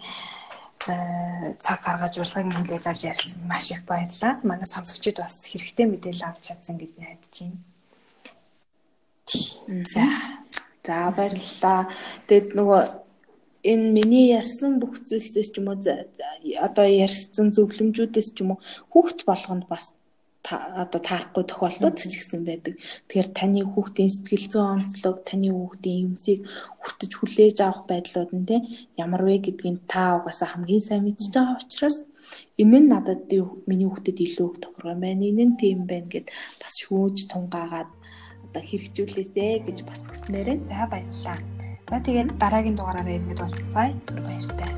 э, цаг гаргаж урилгыг хүлээж авч ярилцсан маш их баярлалаа. Манай сонсогчид бас хэрэгтэй мэдээлэл авч чадсан гэж найдаж байна. За. За баярлалаа. Тэгэд нөгөө энэ миний ярьсан бүх зүйлсээс ч юм уу одоо ярьсан зөвлөмжүүдээс ч юм уу хүүхд болгонд бас одоо таарахгүй тохиолдод ч гэсэн байдаг. Тэгэхээр таны хүүхдийн сэтгэл зүйн онцлог, таны хүүхдийн юмсыг хүртэж хүлээж авах байдлууд нь те ямар вэ гэдгийг та угаасаа хамгийн сайн мэдж байгаа учраас энэ нь надад миний хүүхдэд илүү их тохироо байна. Энэ нь тийм байна гэд бас шүүж тунгаагаад одоо хэрэгжүүлээсэ гэж бас хүсмээрээ. За баярлалаа. За тэгээд дараагийн дугаараараа иргэд уулзцаая. Баяртай.